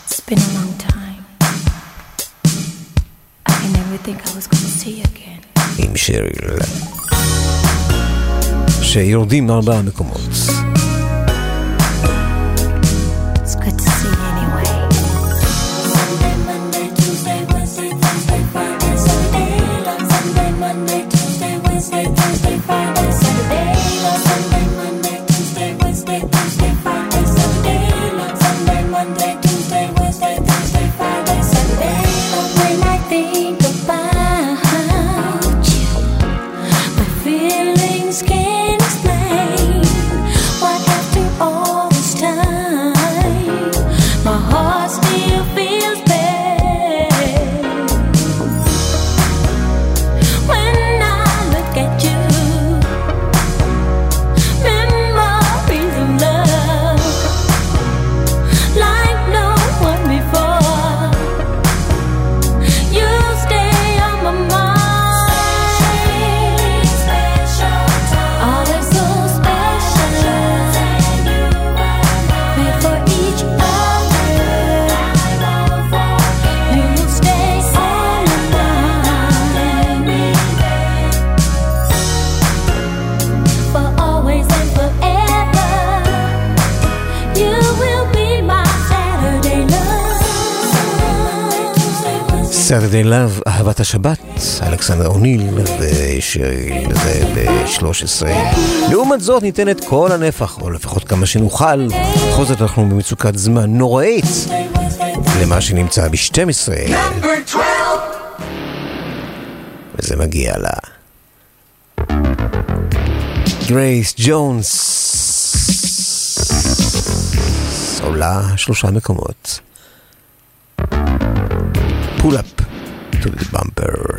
It's been a long time. I never think I was gonna see you again. עם שריל, שיורדים מארבעה מקומות. שירת השבת, אלכסנדר אוניל, וזה ב-13. לעומת זאת ניתן את כל הנפח, או לפחות כמה שנוכל, בכל זאת אנחנו במצוקת זמן נוראית למה שנמצא ב-12. וזה מגיע לה. גרייס ג'ונס עולה שלושה מקומות. פול אפ. to the. Pepper.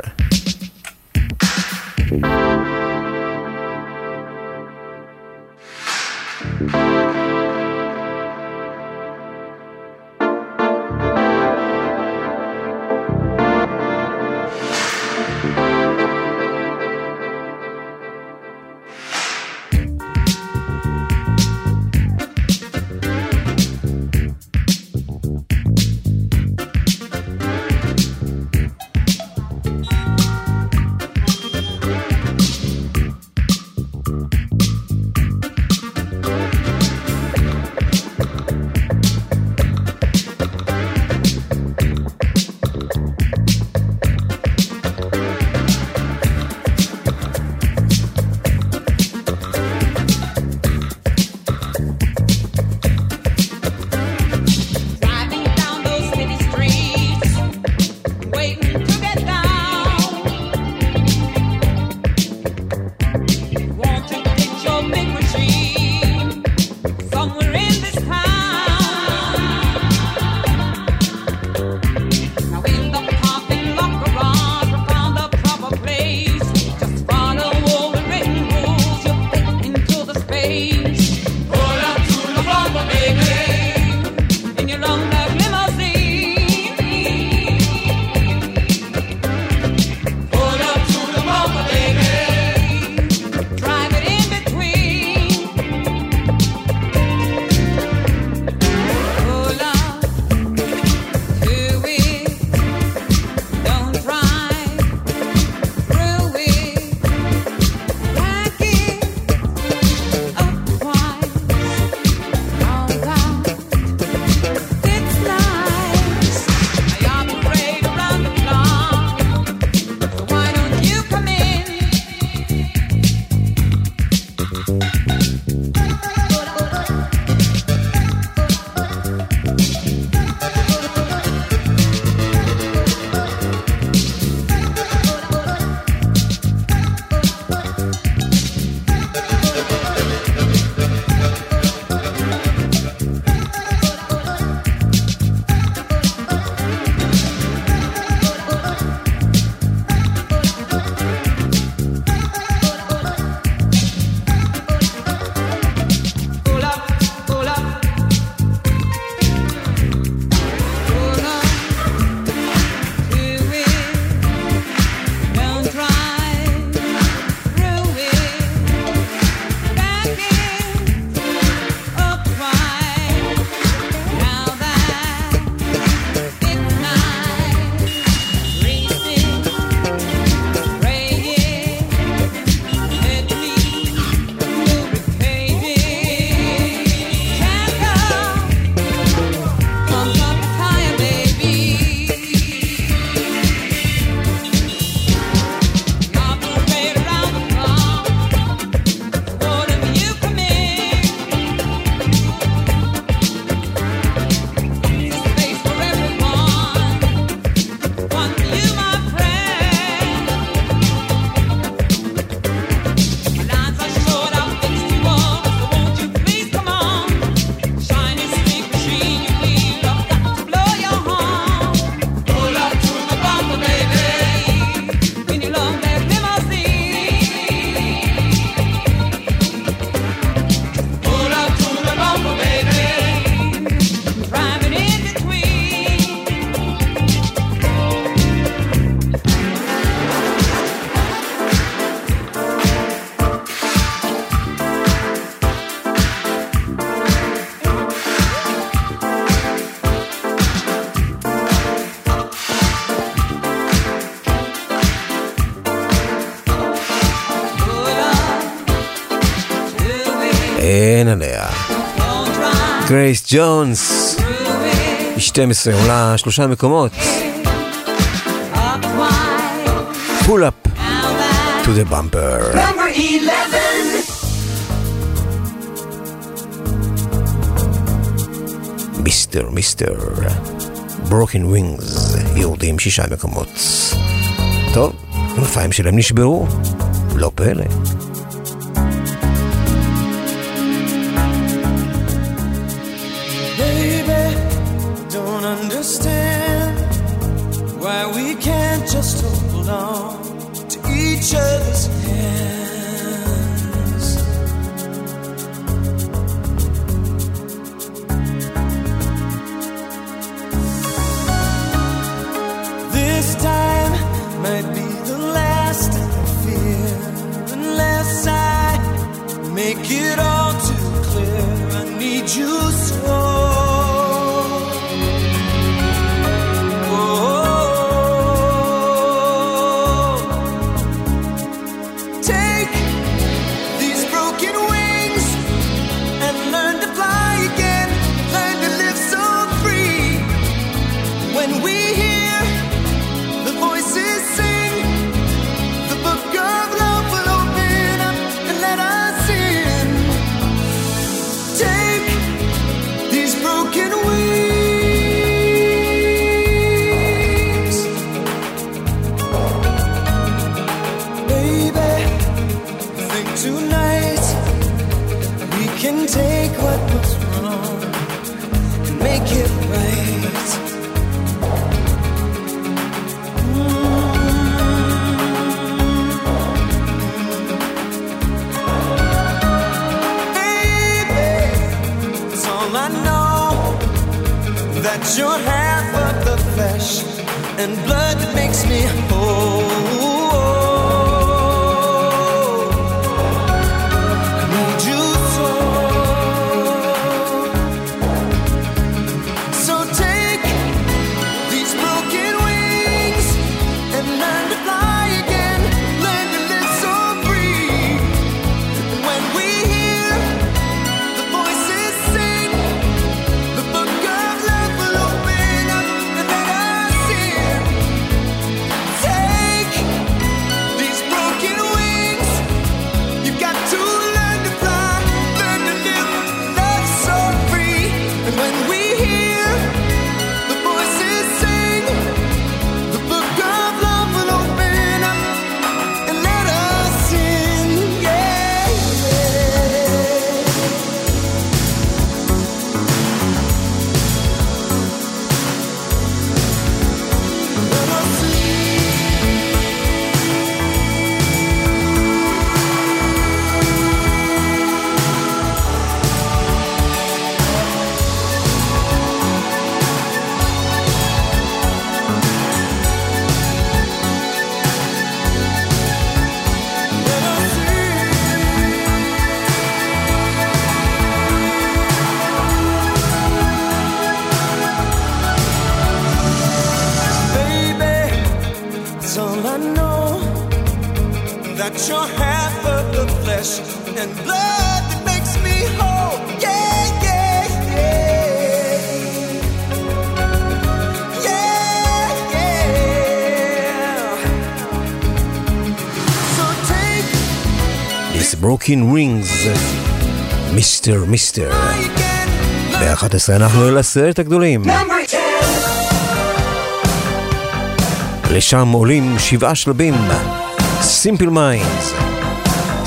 אין עליה. גרייס ג'ונס, מ-12 עולה שלושה מקומות. Pull up to the bumper. Mr. Mister, Broken Wings, יורדים שישה מקומות. טוב, המופעים שלהם נשברו, לא פלא. just hold on to each other's and blood. Broken Wings, Mr. Mister. ב-11 אנחנו אל עשרת הגדולים. לשם עולים שבעה שלבים, Simple Minds.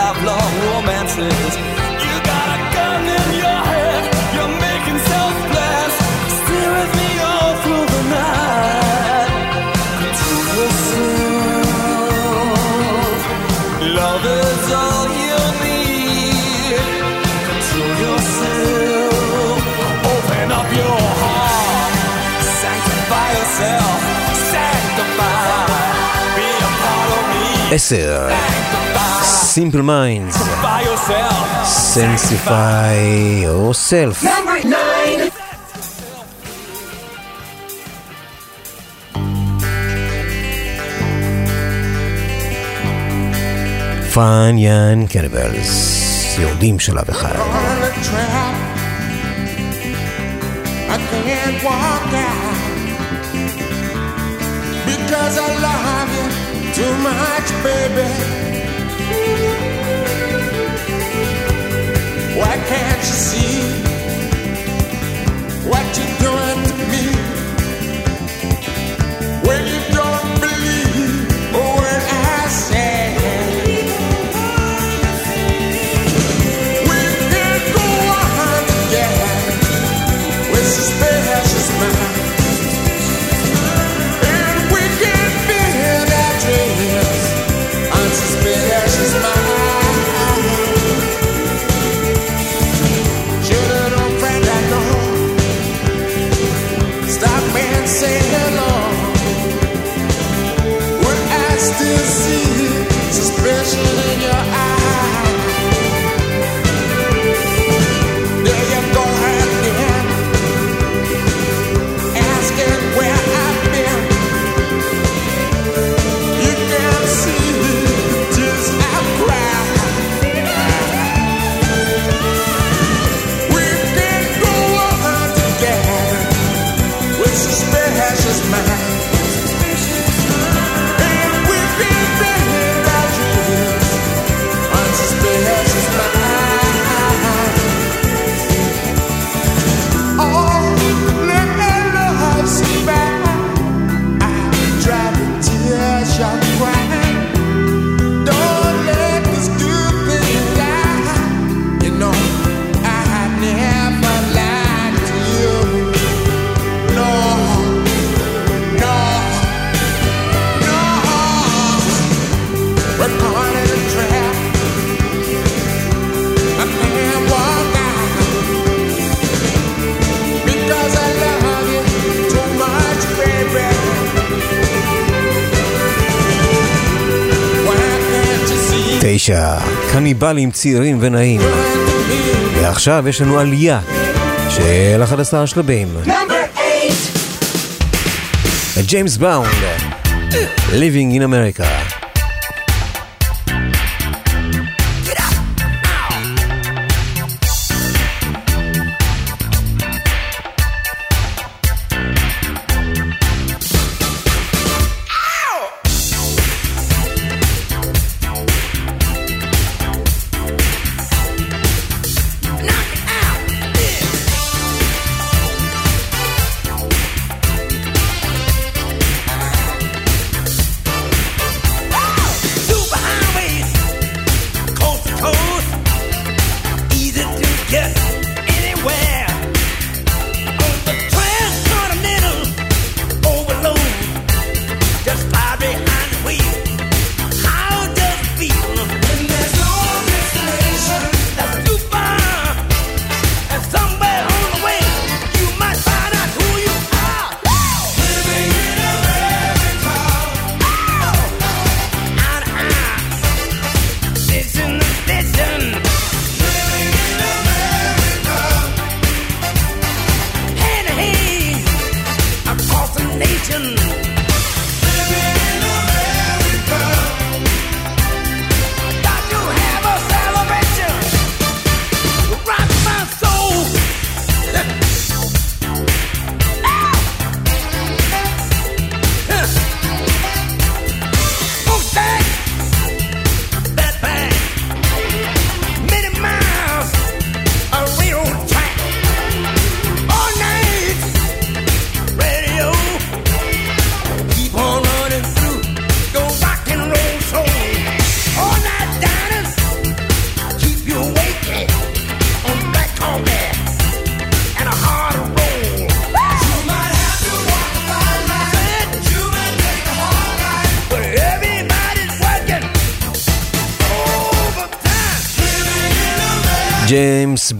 lifelong romances. You got a gun in your head, you're making self-plans. Stay with me all through the night. Yourself. Love is all you need. Yourself. Open up your heart. Sanctify yourself. Sanctify. Be a part of me. Yes, simple minds. Sensify yourself. סלף. פאניאן קניבלס, יורדים שלב אחד. קניבלים צעירים ונעים. ועכשיו יש לנו עלייה של 11 שלבים. ג'יימס באונד, Living in America.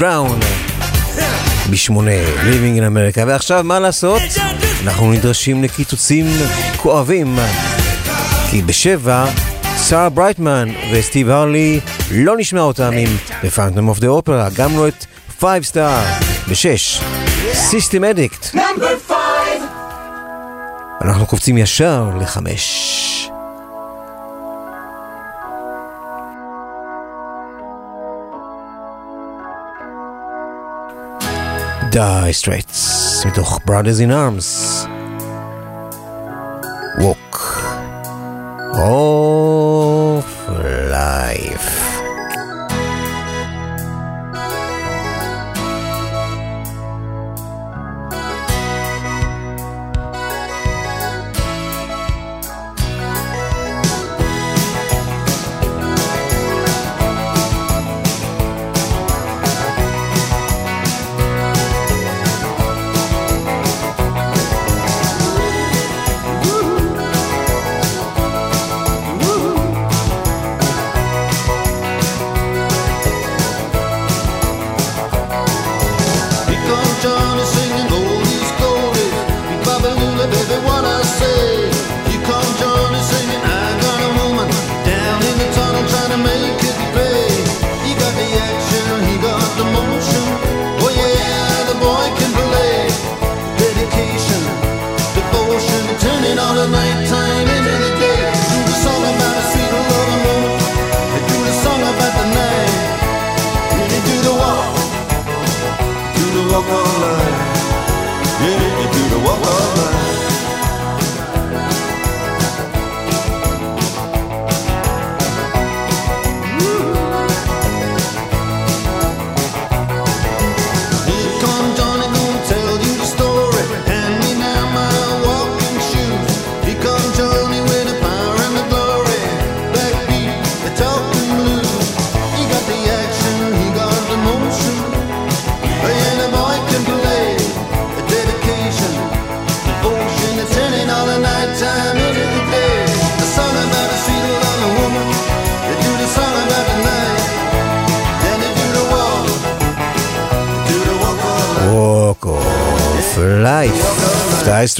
בראון בשמונה, Living in America. ועכשיו, מה לעשות? אנחנו נדרשים לקיצוצים כואבים. כי בשבע, שרה ברייטמן וסטיב הרלי, לא נשמע אותם עם The Phantom of the Opera, גם לא את 5 Star. בשש, System Addict. אנחנו קופצים ישר לחמש. Die Straits, מתוך Brothers in Arms. Walk of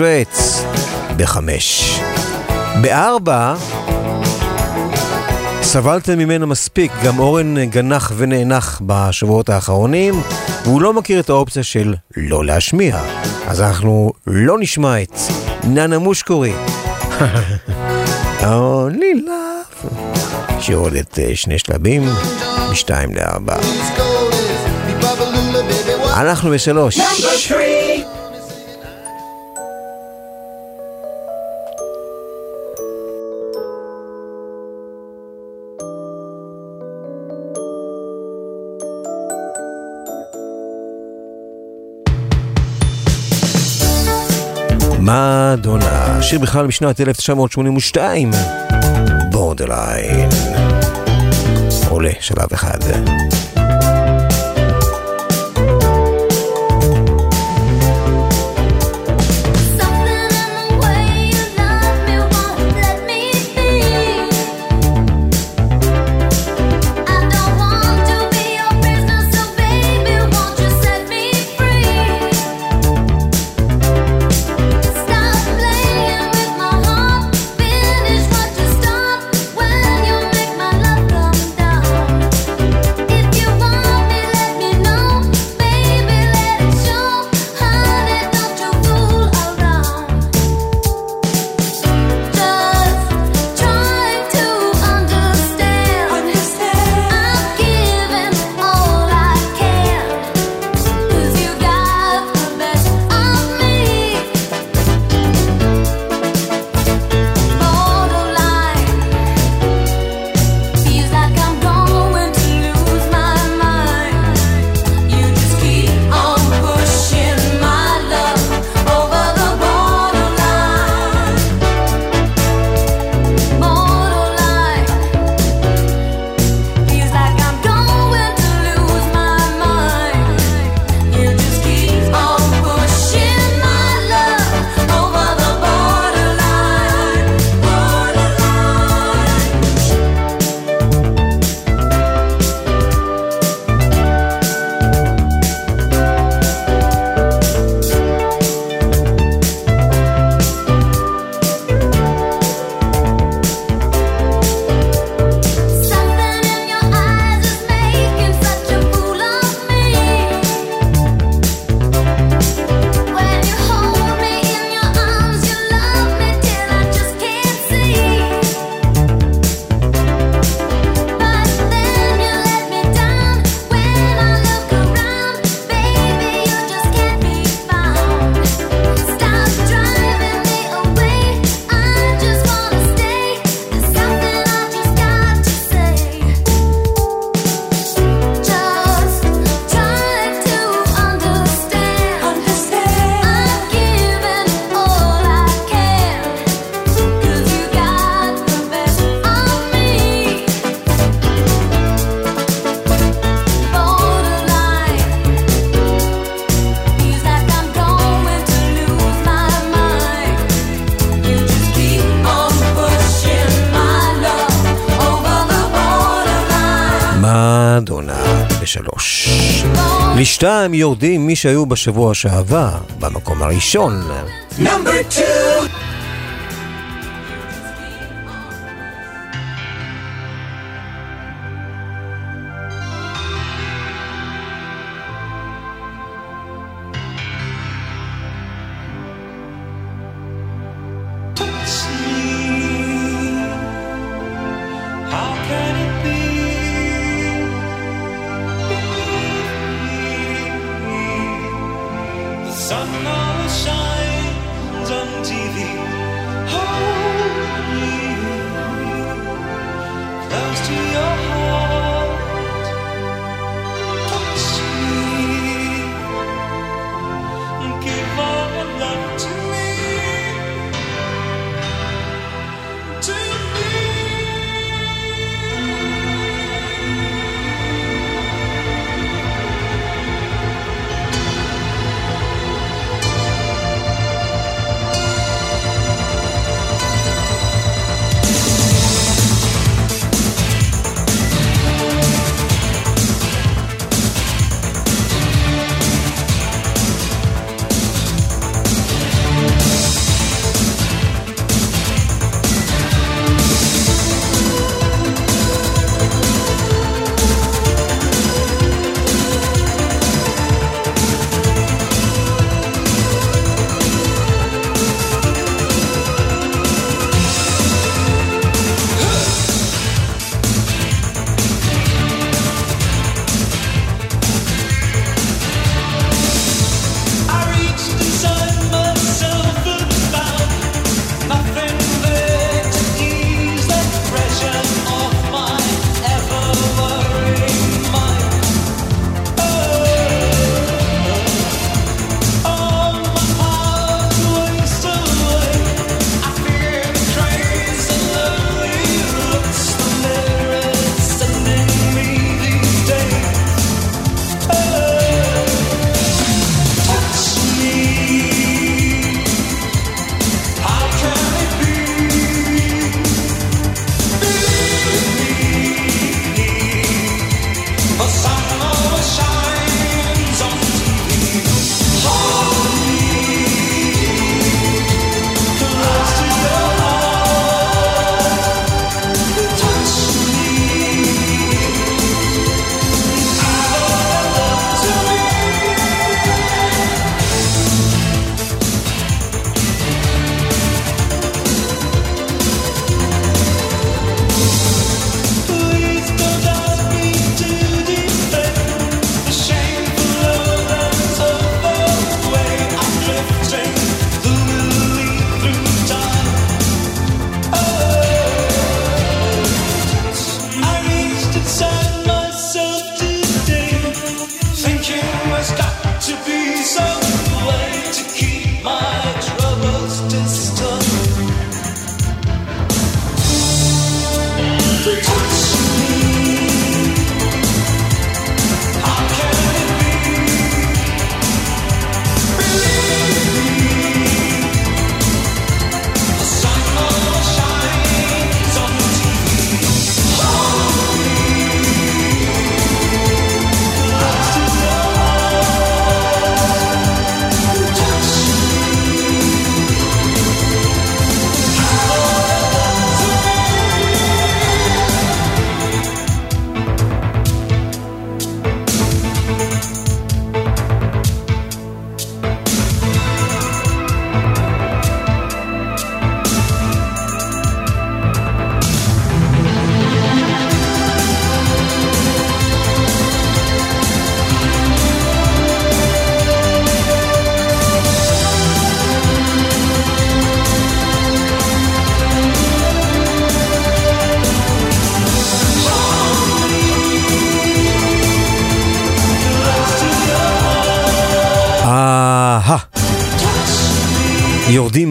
Straits, בחמש. בארבע, סבלתם ממנו מספיק, גם אורן גנח ונאנח בשבועות האחרונים, והוא לא מכיר את האופציה של לא להשמיע. אז אנחנו לא נשמע את ננה מושקורי. Only love. שיורדת אה, שני שלבים, משתיים לארבע. אנחנו בשלוש. שיר בכלל משנת 1982, בורדרליין. עולה שלב אחד. שתיים יורדים מי שהיו בשבוע שעבר, במקום הראשון. נאמבר 2!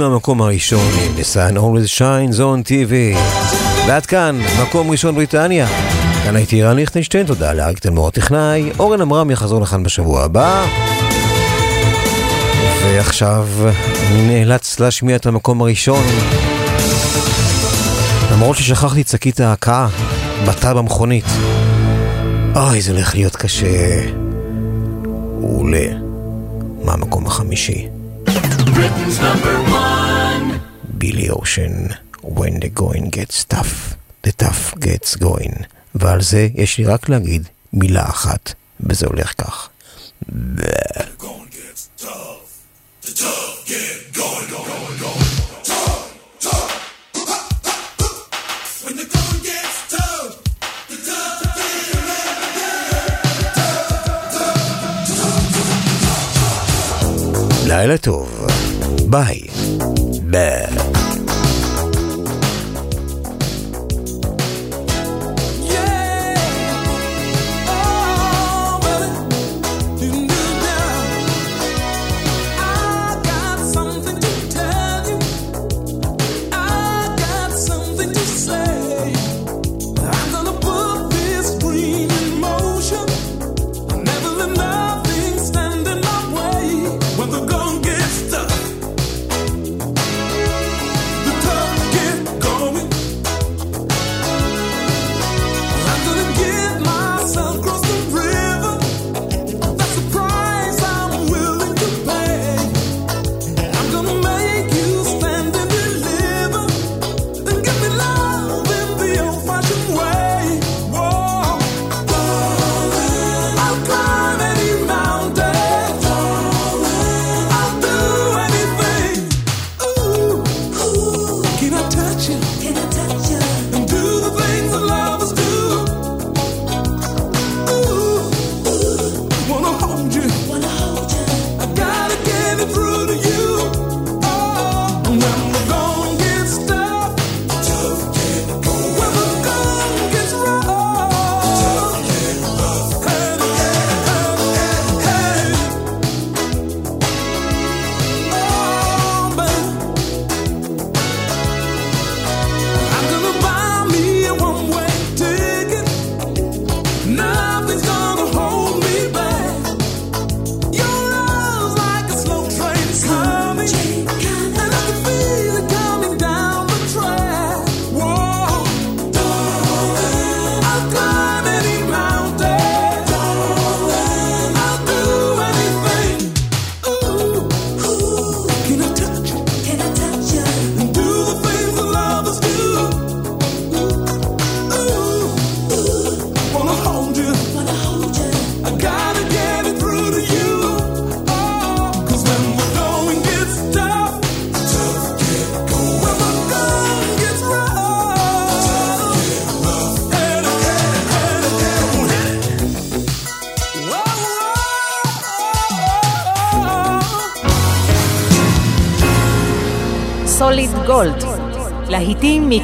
עם המקום הראשון, The Sun Always Shines on TV. ועד כאן, מקום ראשון בריטניה. כאן הייתי רן ליכטנשטיין, תודה לאריק תלמור הטכנאי. אורן עמרם יחזור לכאן בשבוע הבא. ועכשיו אני נאלץ להשמיע את המקום הראשון. למרות ששכחתי את שקית ההקאה, בתא במכונית. אוי, זה הולך להיות קשה. הוא עולה מה המקום החמישי. Britain's number one. בילי אושן, When the going gets tough, the tough gets going. ועל זה יש לי רק להגיד מילה אחת, וזה הולך כך. לילה טוב, ביי. ביי.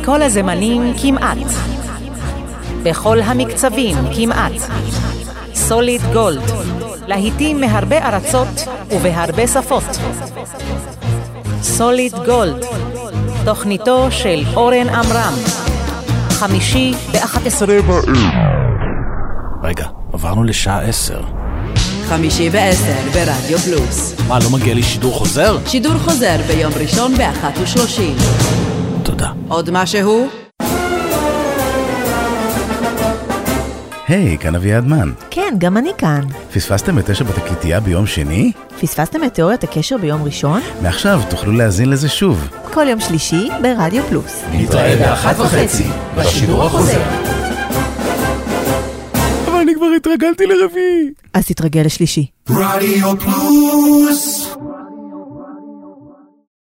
מכל הזמנים כמעט. בכל המקצבים כמעט. סוליד גולד, להיטים מהרבה ארצות ובהרבה שפות. סוליד גולד, תוכניתו של אורן עמרם. חמישי ב-11 בערב. רגע, עברנו לשעה עשר. חמישי בעשר ברדיו פלוס. מה, לא מגיע לי שידור חוזר? שידור חוזר ביום ראשון באחת ושלושים. עוד משהו? היי, כאן אביעד מן. כן, גם אני כאן. פספסתם את תשע בתקליטייה ביום שני? פספסתם את תיאוריית הקשר ביום ראשון? מעכשיו תוכלו להאזין לזה שוב. כל יום שלישי ברדיו פלוס. נתראה באחת וחצי, בשידור החוזר. אבל אני כבר התרגלתי לרביעי. אז תתרגל לשלישי. רדיו פלוס